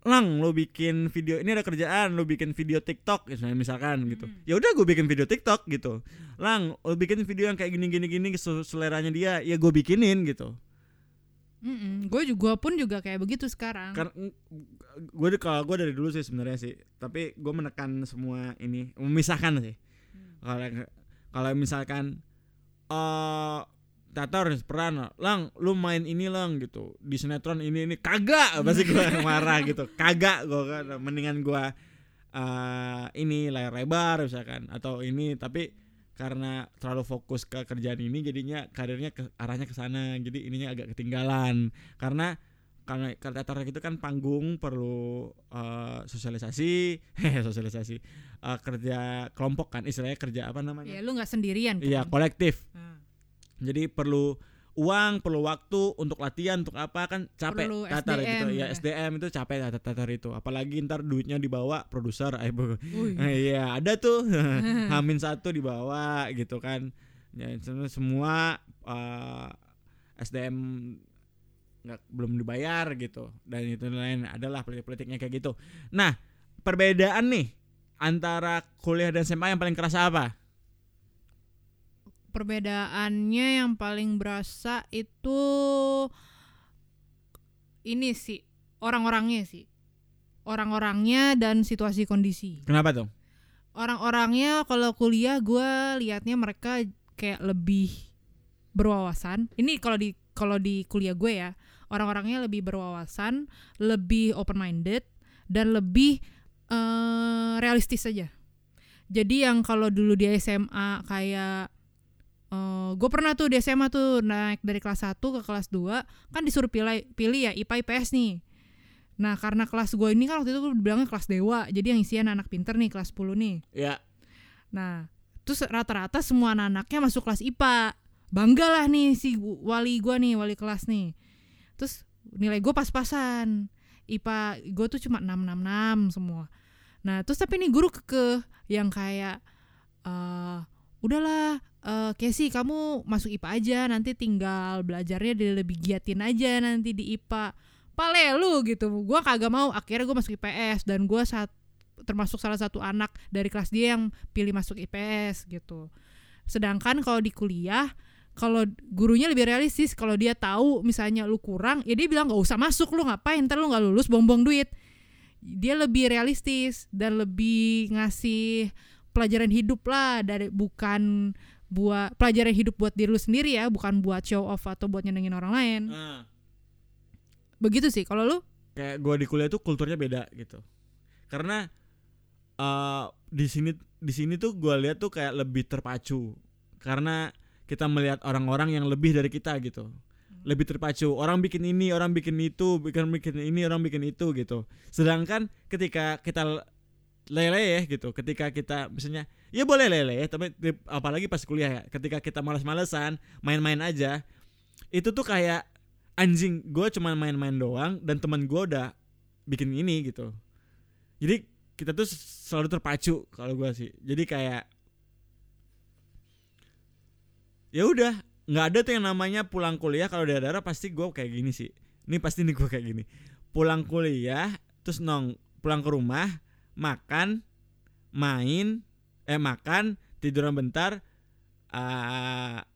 lang lo bikin video ini ada kerjaan lo bikin video TikTok misalnya misalkan gitu. Ya udah gue bikin video TikTok gitu. Lang lo bikin video yang kayak gini gini gini se- seleranya dia ya gue bikinin gitu. Gue juga pun juga kayak begitu sekarang. Kan gue kalau gue dari dulu sih sebenarnya sih, tapi gue menekan semua ini, memisahkan sih. Kalau kalau misalkan eh Tatar peran lang lu main ini lang gitu. Di sinetron ini ini kagak pasti gue marah gitu. Kagak gue kan. Mendingan gue uh, ini layar lebar misalkan atau ini. Tapi karena terlalu fokus ke kerjaan ini jadinya karirnya ke arahnya ke sana. Jadi ininya agak ketinggalan. Karena karena teater itu kan panggung perlu uh, sosialisasi. Sosialisasi. Uh, kerja kelompok kan istilahnya kerja apa namanya? Ya lu nggak sendirian kan? iya kolektif. Hmm. Jadi perlu uang perlu waktu untuk latihan untuk apa kan capek Perlu tatar SDM, gitu ya ya. SDM itu capek tatar, tatar itu apalagi ntar duitnya dibawa produser eh. Eh, Iya ada tuh Hamin satu dibawa gitu kan ya, semua- semua uh, SDM nggak belum dibayar gitu dan itu lain adalah politik-politiknya kayak gitu. Nah perbedaan nih antara kuliah dan SMA yang paling kerasa apa? Perbedaannya yang paling berasa itu ini sih orang-orangnya sih. Orang-orangnya dan situasi kondisi. Kenapa tuh? Orang-orangnya kalau kuliah gue liatnya mereka kayak lebih berwawasan. Ini kalau di kalau di kuliah gue ya, orang-orangnya lebih berwawasan, lebih open minded dan lebih eh, realistis aja. Jadi yang kalau dulu di SMA kayak gue pernah tuh di SMA tuh naik dari kelas 1 ke kelas 2 kan disuruh pilih pilih ya IPA IPS nih. Nah karena kelas gue ini kan waktu itu gue bilangnya kelas dewa, jadi yang isian anak pinter nih kelas 10 nih. Ya Nah, terus rata-rata semua anak-anaknya masuk kelas IPA. Bangga lah nih si wali gua nih, wali kelas nih. Terus nilai gue pas-pasan. IPA gue tuh cuma 666 semua. Nah, terus tapi nih guru kekeh yang kayak eh udahlah eh Casey kamu masuk IPA aja nanti tinggal belajarnya dia lebih giatin aja nanti di IPA. Pale lu gitu. Gua kagak mau. Akhirnya gue masuk IPS dan gua saat termasuk salah satu anak dari kelas dia yang pilih masuk IPS gitu. Sedangkan kalau di kuliah, kalau gurunya lebih realistis, kalau dia tahu misalnya lu kurang, ya dia bilang nggak usah masuk lu ngapain, ntar lu nggak lulus buang-buang duit. Dia lebih realistis dan lebih ngasih pelajaran hidup lah dari bukan buat pelajaran hidup buat diri lu sendiri ya, bukan buat show off atau buat nyenengin orang lain. Nah, Begitu sih. Kalau lu kayak gue di kuliah tuh kulturnya beda gitu. Karena eh di sini di sini tuh gue lihat tuh kayak lebih terpacu karena kita melihat orang-orang yang lebih dari kita gitu lebih terpacu orang bikin ini orang bikin itu bikin bikin ini orang bikin itu gitu sedangkan ketika kita lele ya gitu. Ketika kita misalnya ya boleh lele tapi di- apalagi pas kuliah ya ketika kita malas-malesan main-main aja itu tuh kayak anjing gue cuma main-main doang dan teman gue udah bikin ini gitu. Jadi kita tuh selalu terpacu kalau gue sih. Jadi kayak ya udah nggak ada tuh yang namanya pulang kuliah kalau daerah pasti gue kayak gini sih. Ini pasti nih gue kayak gini. Pulang kuliah terus nong pulang ke rumah makan main eh makan tiduran bentar ah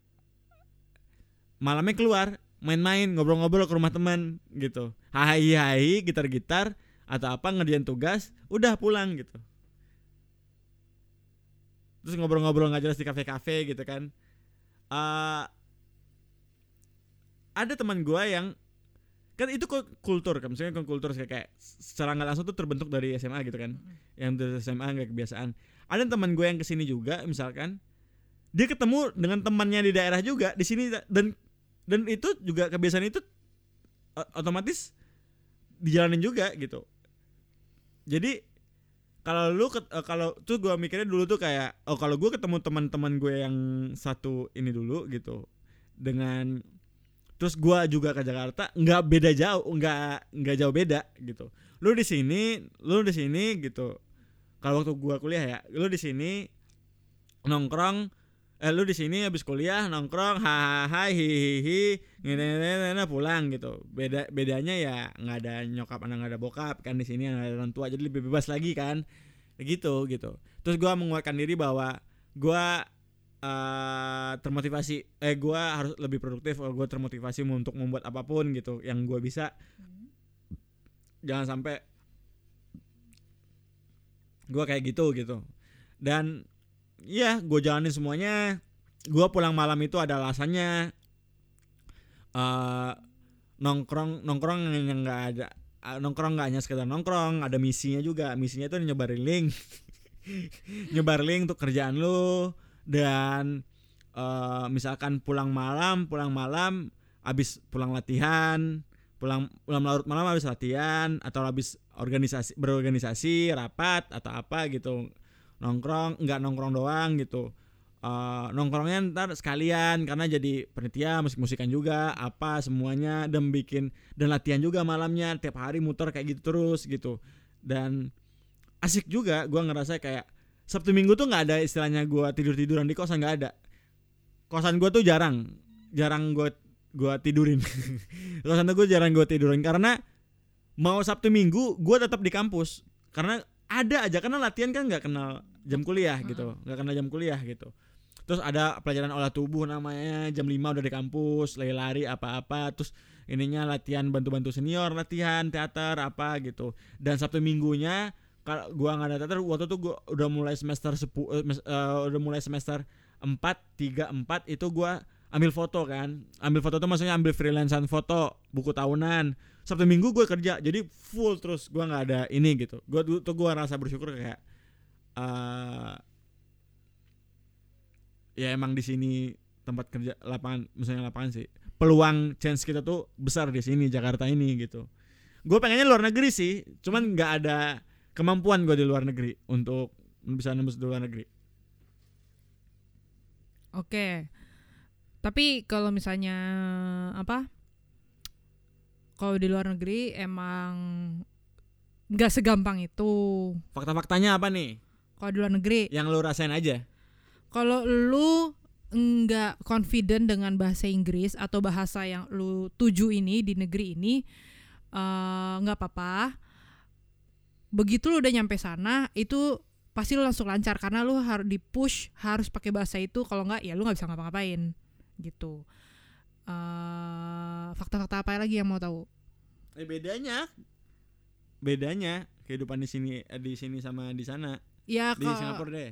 malamnya keluar main-main ngobrol-ngobrol ke rumah teman gitu. Hai hai gitar-gitar atau apa ngerjain tugas udah pulang gitu. Terus ngobrol-ngobrol nggak jelas di kafe-kafe gitu kan. Eh, ada teman gua yang kan itu kok kultur kan maksudnya kan kultur kayak, kayak secara nggak langsung tuh terbentuk dari SMA gitu kan. Yang dari SMA nggak kebiasaan. Ada teman gue yang ke sini juga misalkan dia ketemu dengan temannya di daerah juga di sini dan dan itu juga kebiasaan itu otomatis dijalanin juga gitu. Jadi kalau lu eh, kalau tuh gua mikirnya dulu tuh kayak oh kalau gue ketemu teman-teman gue yang satu ini dulu gitu dengan terus gua juga ke Jakarta nggak beda jauh nggak nggak jauh beda gitu. Lu di sini lu di sini gitu. Kalau waktu gua kuliah ya lu di sini nongkrong eh lu di sini habis kuliah nongkrong hahaha hihihi ngene pulang gitu. Beda bedanya ya nggak ada nyokap anak nggak ada bokap kan di sini ada orang tua jadi lebih bebas lagi kan. Gitu gitu. Terus gua menguatkan diri bahwa gua eh termotivasi eh gua harus lebih produktif gue termotivasi untuk membuat apa pun gitu yang gua bisa. Jangan sampai gua kayak gitu gitu. Dan ya gue jalanin semuanya. Gua pulang malam itu ada alasannya. Eh nongkrong nongkrong yang nggak ada nongkrong nggak hanya sekedar nongkrong ada misinya juga. Misinya itu nyebarin link. Nyebar link untuk kerjaan lu dan eh, misalkan pulang malam pulang malam habis pulang latihan pulang pulang larut malam habis latihan atau habis organisasi berorganisasi rapat atau apa gitu. Nongkrong nggak nongkrong doang gitu. Eh, nongkrongnya ntar sekalian karena jadi penitia musik musikan juga apa semuanya dan bikin dan latihan juga malamnya tiap hari muter kayak gitu terus gitu. Dan asik juga gua ngerasa kayak sabtu minggu tuh nggak ada istilahnya gua tidur tiduran di kosan nggak ada. Kosan gua tuh jarang jarang gua gua tidurin. Kosan gua jarang gua tidurin karena mau sabtu minggu gua tetap di kampus. Karena ada aja karena latihan kan nggak kenal jam kuliah gitu nggak kenal jam kuliah gitu. Terus ada pelajaran olah tubuh namanya jam 5 udah di kampus lari-lari apa-apa terus ininya latihan bantu-bantu senior latihan teater apa gitu. Dan sabtu minggunya kalau gua nggak ada teater waktu itu gua udah mulai semester sepu, eh, mes- eh, udah mulai semester 4 3 4 itu gua ambil foto kan. Ambil foto tuh maksudnya ambil freelancean foto buku tahunan. Sabtu minggu gue kerja jadi full terus gua nggak ada ini gitu. Gua tuh gua rasa bersyukur kayak eh ya emang di sini tempat kerja lapangan misalnya lapangan sih peluang chance kita tuh besar di sini Jakarta ini gitu. Gue pengennya luar negeri sih cuman nggak ada kemampuan gue di luar negeri untuk bisa nembus di luar negeri Oke. Tapi kalau misalnya apa? Kalau di luar negeri emang nggak segampang itu. fakta-faktanya apa nih Kalau di luar negeri, yang lu rasain aja kalau lu nggak confident dengan bahasa Inggris atau bahasa yang lu tuju ini di negeri ini, eh, nggak apa-apa. Begitu lu udah nyampe sana, itu pasti lu langsung lancar karena lu harus di push harus pakai bahasa itu. Kalau nggak, ya lu nggak bisa ngapa-ngapain gitu. Eh, fakta-fakta apa lagi yang mau tahu? eh bedanya bedanya kehidupan di sini eh, di sini sama di sana Ya di Singapura deh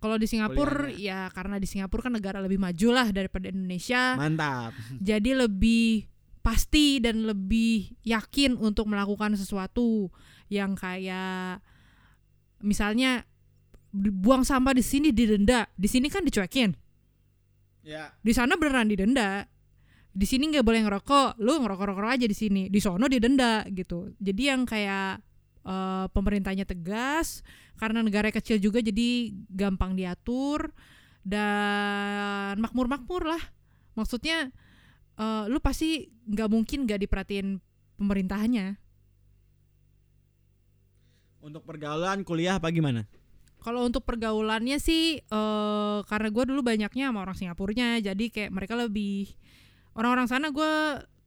kalau di Singapura Kuliahnya. ya karena di Singapura kan negara lebih maju lah daripada Indonesia. mantap jadi lebih pasti dan lebih yakin untuk melakukan sesuatu yang kayak misalnya buang sampah di sini didenda di sini kan dicuekin. Ya. Di sana beneran didenda di sini nggak boleh ngerokok. Lu ngerokok rokok aja di sini. Di sono didenda gitu. Jadi yang kayak eh, pemerintahnya tegas karena negara kecil juga jadi gampang diatur dan makmur makmur lah. Maksudnya eh, lu pasti nggak mungkin nggak diperhatiin pemerintahannya. Untuk pergaulan kuliah apa gimana? Kalau untuk pergaulannya sih eh karena gue dulu banyaknya sama orang Singapurnya, jadi kayak mereka lebih orang-orang sana gue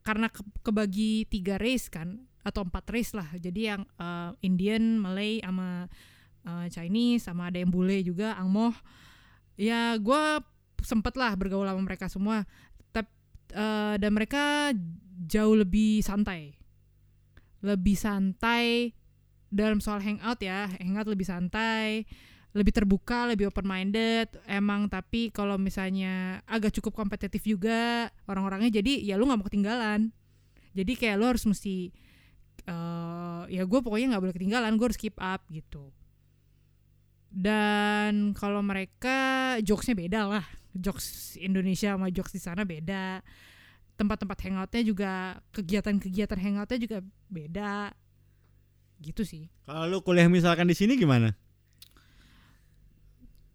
karena ke- kebagi tiga race kan atau empat race lah, jadi yang eh, Indian, Malay, sama eh, Chinese, sama ada yang bule juga, Angmoh. Ya gue sempet lah bergaul sama mereka semua, Eh, dan mereka jauh lebih santai, lebih santai dalam soal hangout ya. Hangout lebih santai lebih terbuka lebih open minded emang tapi kalau misalnya agak cukup kompetitif juga orang-orangnya jadi ya lu nggak mau ketinggalan. Jadi kayak lu harus mesti eh ya gue pokoknya nggak boleh ketinggalan gue harus keep up gitu. Dan kalau mereka jokesnya beda lah jokes Indonesia sama jokes di sana beda. Tempat-tempat hangoutnya juga kegiatan-kegiatan hangoutnya juga beda. Gitu sih. Kalau lu kuliah misalkan di sini gimana?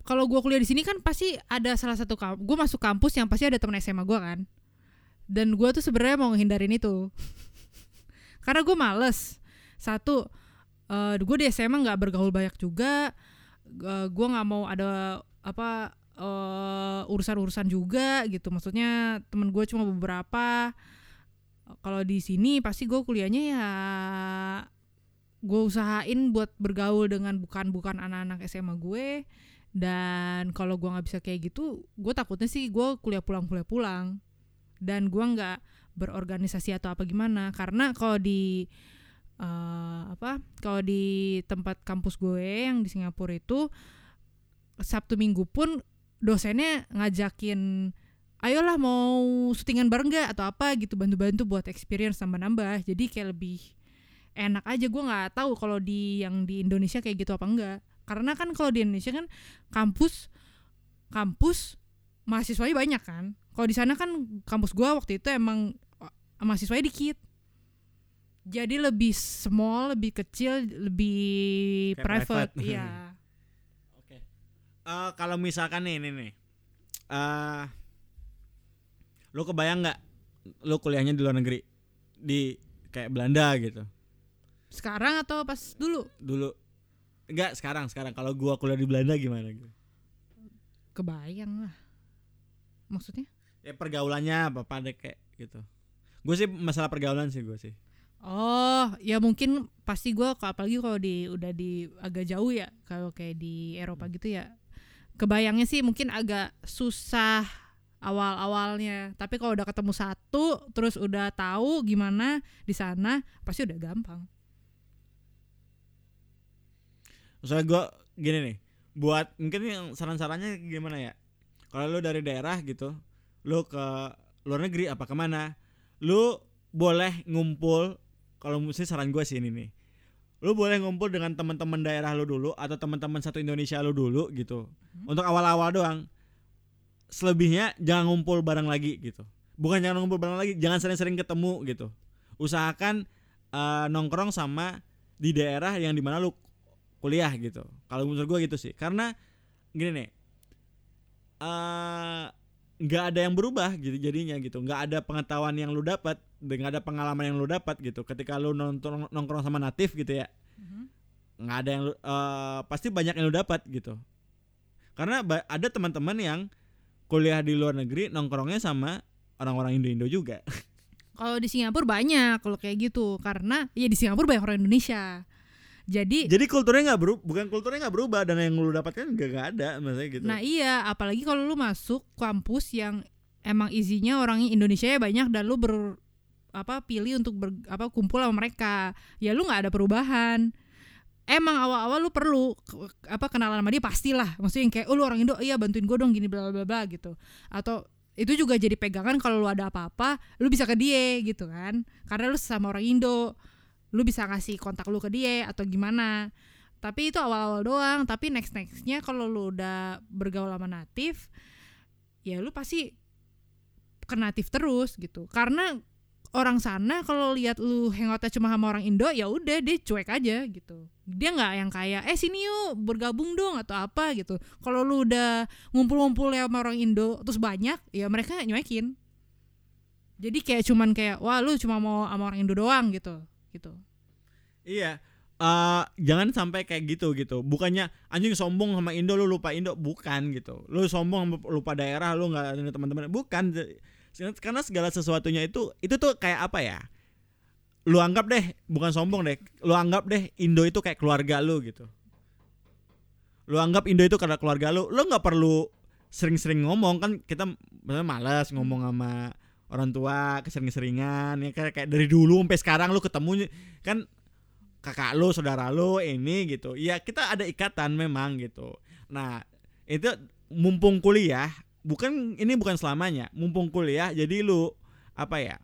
Kalau gue kuliah di sini kan pasti ada salah satu kampus gue masuk kampus yang pasti ada temen SMA gue kan. Dan gue tuh sebenarnya mau ngehindarin itu. Karena gue males. Satu eh gue di SMA nggak bergaul banyak juga. Gue nggak mau ada apa eh, urusan-urusan juga gitu. Maksudnya temen gue cuma beberapa. Kalau di sini pasti gue kuliahnya ya gue usahain buat bergaul dengan bukan bukan anak-anak SMA gue. Dan kalau gua nggak bisa kayak gitu gue takutnya sih gue kuliah pulang kuliah pulang. Dan gua nggak berorganisasi atau apa gimana. Karena kalau di eh, apa kalau di tempat kampus gue yang di Singapura itu Sabtu Minggu pun dosennya ngajakin ayolah mau syutingan bareng gak atau apa gitu bantu-bantu buat experience nambah-nambah jadi kayak lebih enak aja. Gue nggak tahu kalau di yang di Indonesia kayak gitu apa enggak karena kan kalau di Indonesia kan kampus kampus mahasiswanya banyak kan. Kalau di sana kan kampus gue waktu itu emang mahasiswanya dikit. Jadi lebih small lebih kecil lebih Kayak private, private. Oke. Eh, kalau misalkan nih ini nih. eh lu kebayang nggak lu kuliahnya di luar negeri di kayak Belanda gitu. sekarang atau pas dulu Dulu enggak sekarang sekarang kalau gua kuliah di Belanda gimana gitu. kebayang lah maksudnya Ya pergaulannya apa pada kayak gitu. Gue sih masalah pergaulan sih gue sih. Oh, ya mungkin pasti gue apalagi kalau di udah di agak jauh ya, kalau kayak di Eropa gitu ya. Kebayangnya sih mungkin agak susah awal-awalnya, tapi kalau udah ketemu satu, terus udah tahu gimana di sana, pasti udah gampang. Soalnya gue gini nih, buat mungkin yang saran-sarannya gimana ya? Kalau lu dari daerah gitu, lu ke luar negeri apa ke mana, lu boleh ngumpul. Kalau mesti saran gue sih ini nih, lu boleh ngumpul dengan teman-teman daerah lu dulu atau teman-teman satu Indonesia lu dulu gitu. Untuk awal-awal doang. Selebihnya jangan ngumpul bareng lagi gitu. Bukan jangan ngumpul bareng lagi, jangan sering-sering ketemu gitu. Usahakan eh, nongkrong sama di daerah yang di mana lu kuliah gitu. Kalau menurut gue gitu sih. Karena gini nih, eh, nggak ada yang berubah gitu jadinya gitu. Nggak ada pengetahuan yang lu dapat, nggak ada pengalaman yang lu dapat gitu. Ketika lu nonton nongkrong sama natif gitu ya, nggak ada yang lu, eh, pasti banyak yang lu dapat gitu. Karena ada teman-teman yang kuliah di luar negeri nongkrongnya sama orang-orang Indo-Indo juga. Kalau di Singapura banyak kalau kayak gitu, karena ya di Singapura banyak orang Indonesia. Jadi Jadi kulturnya nggak berubah, bukan kulturnya nggak berubah dan yang lu dapatkan nggak nggak ada maksudnya gitu. Nah iya, apalagi kalau lu masuk kampus yang emang isinya orangnya Indonesia ya banyak dan lu ber apa pilih untuk ber, apa kumpul sama mereka, ya lu nggak ada perubahan. Emang awal-awal lu perlu apa kenalan sama dia pastilah. Maksudnya yang kayak oh lu orang Indo, iya bantuin gue dong gini bla bla bla bla gitu. Atau itu juga jadi pegangan kalau lu ada apa-apa, lu bisa ke dia gitu kan. Karena lu sama orang Indo, lu bisa ngasih kontak lu ke dia atau gimana tapi itu awal-awal doang tapi next nextnya kalau lu udah bergaul sama natif ya lu pasti ke natif terus gitu karena orang sana kalau lihat lu hangoutnya cuma sama orang Indo ya udah dia cuek aja gitu dia nggak yang kayak eh sini yuk bergabung dong atau apa gitu kalau lu udah ngumpul-ngumpul ya sama orang Indo terus banyak ya mereka nyuekin jadi kayak cuman kayak wah lu cuma mau sama orang Indo doang gitu gitu Iya. eh jangan sampai kayak gitu gitu. Bukannya anjing sombong sama Indo lu lupa Indo, bukan gitu. Lu sombong lupa daerah lu nggak ada teman-teman, bukan. Karena segala sesuatunya itu itu tuh kayak apa ya? Lu anggap deh, bukan sombong deh. Lu anggap deh Indo itu kayak keluarga lu gitu. Lu anggap Indo itu karena keluarga lu, lu nggak perlu sering-sering ngomong kan kita malas ngomong sama orang tua kesering-seringan ya kayak, kayak dari dulu sampai sekarang lu ketemu kan kakak lu, saudara lu ini gitu. Ya kita ada ikatan memang gitu. Nah, itu mumpung kuliah, bukan ini bukan selamanya. Mumpung kuliah jadi lu apa ya?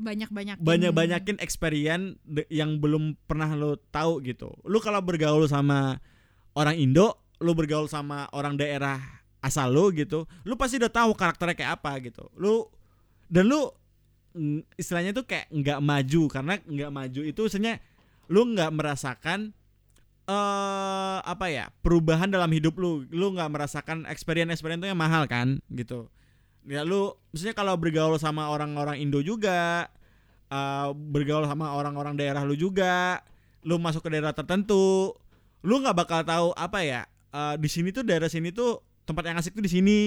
banyak-banyak Banyak-banyakin experience yang belum pernah lu tahu gitu. Lu kalau bergaul sama orang Indo, lu bergaul sama orang daerah asal lu gitu, lu pasti udah tahu karakternya kayak apa gitu. Lu dan lu istilahnya tuh kayak nggak maju karena nggak maju itu sebenarnya lu nggak merasakan eh apa ya perubahan dalam hidup lu lu nggak merasakan experience experience itu yang mahal kan gitu. Ya lu maksudnya kalau bergaul sama orang-orang Indo juga eh, bergaul sama orang-orang daerah lu juga lu masuk ke daerah tertentu lu nggak bakal tahu apa ya eh, di sini tuh daerah sini tuh tempat yang asik tuh di sini.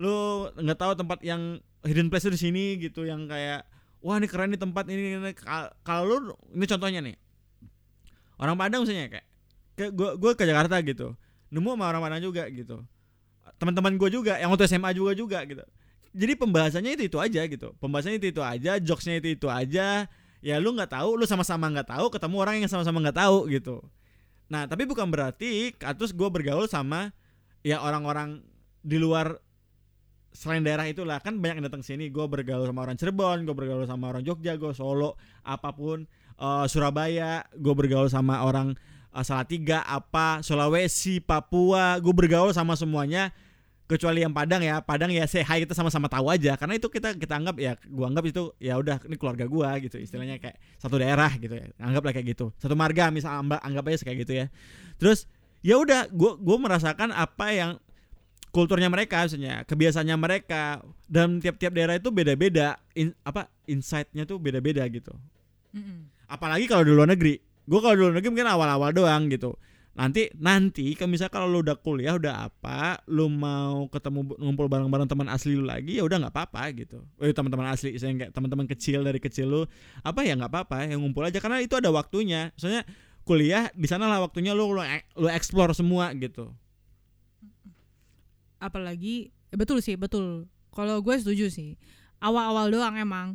Lu nggak tahu tempat yang hidden place di sini gitu yang kayak wah ini keren nih tempat ini, ini. Kal- kalau lu ini contohnya nih. Orang Padang misalnya kayak kayak gue gue ke Jakarta gitu. Nemu sama orang Padang juga gitu. Teman-teman gue juga yang waktu SMA juga juga gitu. Jadi pembahasannya itu itu aja gitu. Pembahasannya itu itu aja jokesnya itu itu aja. Ya lu nggak tahu lu sama-sama nggak tahu ketemu orang yang sama-sama nggak tahu gitu. Nah tapi bukan berarti terus gue bergaul sama ya orang-orang di luar selain daerah itulah. Kan banyak yang datang sini. Gue bergaul sama orang Cirebon gue bergaul sama orang Jogja gue Solo apa pun uh, Surabaya gue bergaul sama orang uh, Salatiga apa Sulawesi Papua. Gue bergaul sama semuanya kecuali yang Padang ya. Padang ya saya kita sama-sama tahu aja. Karena itu kita kita anggap ya gua anggap itu ya udah ini keluarga gua gitu. Istilahnya kayak satu daerah gitu ya. Anggaplah kayak gitu. Satu marga misal anggap aja kayak gitu ya. Terus ya udah gua gua merasakan apa yang kulturnya mereka misalnya kebiasaannya mereka. Dan tiap-tiap daerah itu beda-beda. In, apa insightnya tuh beda-beda gitu. Mm-hmm. apalagi kalau di luar negeri gue kalau di luar negeri mungkin awal-awal doang gitu. Nanti nanti kalau misalnya kalau lu udah kuliah udah apa lu mau ketemu ngumpul bareng-bareng teman asli lu lagi ya udah nggak apa-apa gitu. Oh teman-teman asli saya kayak teman-teman kecil dari kecil lu apa ya nggak apa-apa yang ngumpul aja. Karena itu ada waktunya. Soalnya kuliah di sana lah waktunya lu lu, lu explore semua gitu. Apalagi ya betul sih betul. Kalau gue setuju sih. Awal-awal doang emang.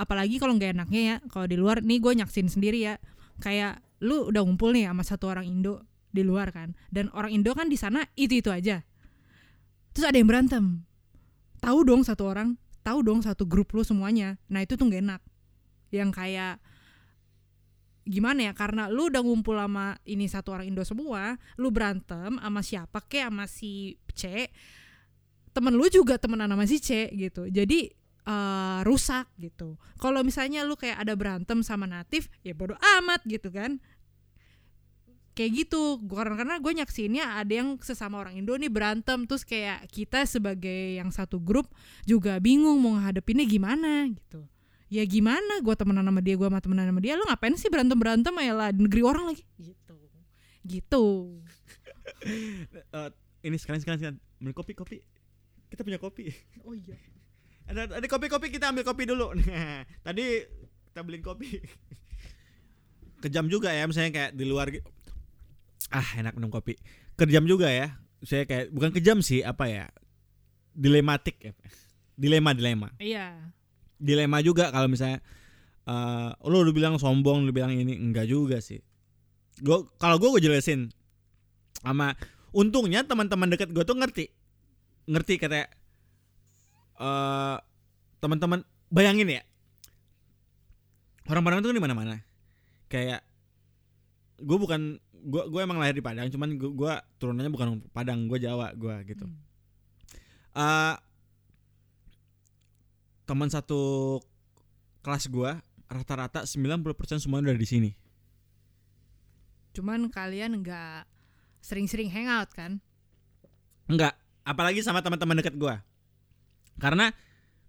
Apalagi kalau nggak enaknya ya kalau di luar nih gue nyaksin sendiri ya kayak lu udah ngumpul nih sama satu orang Indo di luar kan dan orang Indo kan di sana itu itu aja. Terus ada yang berantem. Tahu dong satu orang tahu dong satu grup lu semuanya. Nah itu tuh gak enak. Yang kayak gimana ya karena lu udah ngumpul sama ini satu orang Indo semua lu berantem sama siapa kek sama si C temen lu juga temenan sama si C gitu. Jadi uh, rusak gitu. Kalau misalnya lu kayak ada berantem sama natif ya bodoh amat gitu kan. Kayak gitu karena karena gue nyaksinnya ada yang sesama orang Indo nih berantem terus kayak kita sebagai yang satu grup juga bingung mau ngadepinnya gimana gitu. Ya gimana gue temenan sama dia gue sama temenan sama dia lu ngapain sih berantem berantem ya lah negeri orang lagi? Gitu. Gitu. Uh, ini sekalian sekalian sekalian beli kopi kopi. Kita punya kopi. Oh iya ada ada kopi kopi kita ambil kopi dulu. Tadi kita beliin kopi. Kejam juga ya misalnya kayak di luar ah enak minum kopi. Kejam juga ya. Saya kayak bukan kejam sih apa ya? Dilematik ya. Dilema dilema. Iya. Dilema juga kalau misalnya uh, lu udah bilang sombong lu bilang ini enggak juga sih. Gua kalau gue gue jelasin. Sama untungnya teman-teman deket gue tuh ngerti. Ngerti kata uh, teman-teman bayangin ya orang-orang itu kan di mana-mana kayak gue bukan gue gue emang lahir di Padang cuman gue turunannya bukan Padang gue Jawa gue gitu hmm. uh, teman satu kelas gua rata-rata 90% semua udah di sini. Cuman kalian nggak sering-sering hangout kan? Enggak, apalagi sama teman-teman dekat gua. Karena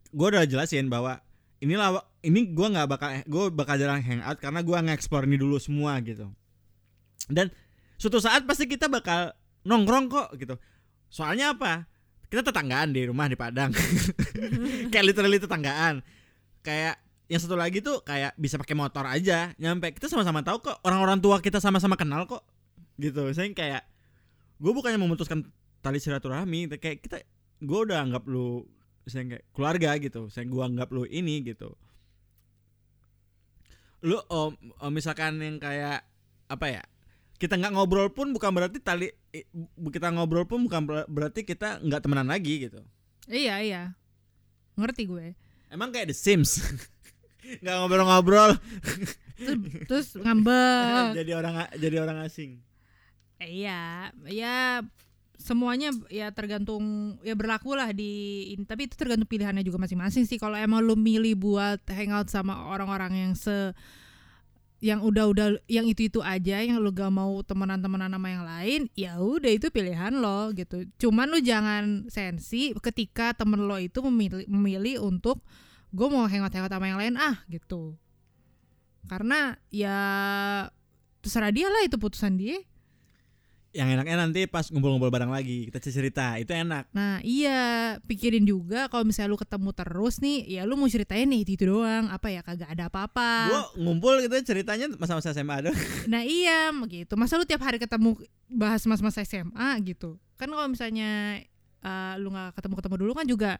gua udah jelasin bahwa inilah ini gua nggak bakal gua bakal jarang hangout karena gua nge-explore ini dulu semua gitu. Dan suatu saat pasti kita bakal nongkrong kok gitu. Soalnya apa? kita tetanggaan di rumah di Padang kayak literally tetanggaan kayak yang satu lagi tuh kayak bisa pakai motor aja nyampe kita sama-sama tahu kok orang-orang tua kita sama-sama kenal kok gitu saya kayak gue bukannya memutuskan tali silaturahmi kayak kita gue udah anggap lu saya kayak keluarga gitu saya gue anggap lu ini gitu. Lu oh, oh, misalkan yang kayak apa ya kita nggak ngobrol pun bukan berarti tali kita ngobrol pun bukan berarti kita nggak temenan lagi gitu. Iya iya. Ngerti gue. Emang kayak The Sims? Nggak ngobrol-ngobrol. Terus, terus ngambek. Jadi orang jadi orang asing. Iya ya semuanya ya tergantung ya berlaku lah di tapi itu tergantung pilihannya juga masing-masing sih. Kalau emang lu milih buat hangout sama orang-orang yang se yang udah-udah yang itu-itu aja yang lu gak mau temenan-temenan sama yang lain ya udah itu pilihan lo gitu. Cuman lu jangan sensi ketika temen lo itu memilih memilih untuk gue mau hangout-hangout sama yang lain ah gitu. Karena ya terserah dia lah itu putusan dia yang enaknya nanti pas ngumpul-ngumpul bareng lagi kita cerita itu enak Nah iya pikirin juga kalau misalnya lu ketemu terus nih ya lu mau ceritain nih itu, doang apa ya kagak ada apa-apa. gua ngumpul gitu ceritanya masa-masa SMA ada Nah iya gitu masa lu tiap hari ketemu bahas mas-masa SMA gitu kan kalau misalnya uh, lu nggak ketemu-ketemu dulu kan juga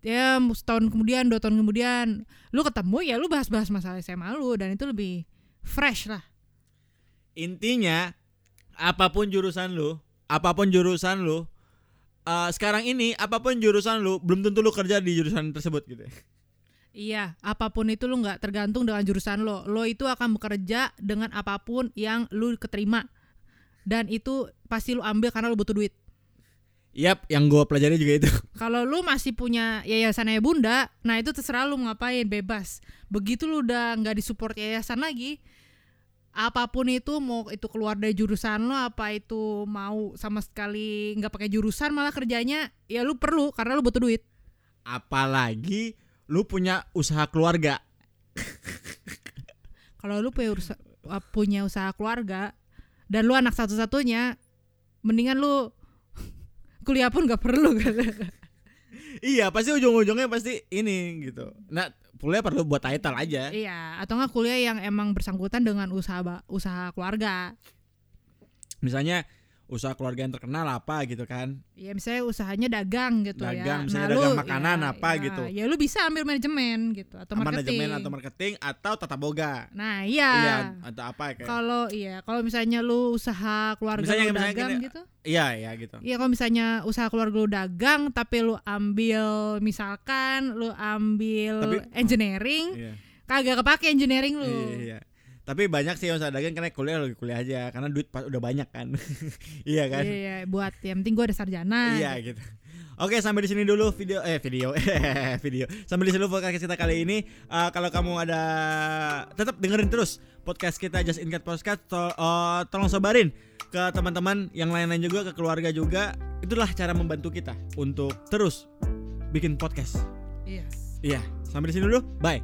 ya setahun kemudian dua tahun kemudian lu ketemu ya lu bahas-bahas masalah SMA lu dan itu lebih fresh lah. intinya apa pun jurusan lu apa pun jurusan lu eh, sekarang ini apa pun jurusan lu belum tentu lu kerja di jurusan tersebut gitu Iya, apa pun itu lu nggak tergantung dengan jurusan lo. Lo itu akan bekerja dengan apa pun yang lu keterima. Dan itu pasti lu ambil karena lu butuh duit. Yap, yang gua pelajari juga itu. Kalau lu masih punya yayasan ayah bunda, nah itu terserah lu mau ngapain, bebas. Begitu lu udah nggak disupport yayasan lagi, apa pun itu mau itu keluar dari jurusan lo, apa itu mau sama sekali nggak pakai jurusan malah kerjanya, ya lu perlu karena lu butuh duit. Apalagi lu punya usaha keluarga. Kalau lu punya, uh, punya usaha keluarga dan lu anak satu-satunya, mendingan lu kuliah pun gak perlu kan. Iya, pasti ujung-ujungnya pasti ini gitu. Nah, kuliah perlu buat title aja. iya, atau enggak kuliah yang emang bersangkutan dengan usaha usaha keluarga. Misalnya usaha keluarga yang terkenal apa gitu kan. Ya misalnya usahanya dagang gitu Dagang, ya. misalnya lu- dagang makanan apa ya, gitu. Ya lu bisa ambil manajemen gitu atau marketing. Manajemen atau marketing atau tata boga. Nah, iya. Iya, atau apa kayak. Kalau iya, kalau misalnya lu usaha keluarga Misalnya- lu misalnya dagang gitu. Iya, iya gitu. Iya kalau misalnya usaha keluarga lu dagang tapi lu ambil misalkan lu ambil Tapi- engineering Iya. kagak kepake engineering lu. Iya, iya. Tapi banyak sih yang dagang karena kuliah lagi kuliah aja karena duit pas udah banyak kan. iya kan? Iya, iya, buat yang penting gua ada sarjana. Iya gitu. Oke sampai di sini dulu video eh video video sampai di sini dulu podcast kita kali ini Eh, kalau kamu ada tetap dengerin terus podcast kita Just In Cat Podcast to- eh, tolong sebarin ke teman-teman yang lain-lain juga ke keluarga juga itulah cara membantu kita untuk terus bikin podcast Iya. iya sampai di sini dulu bye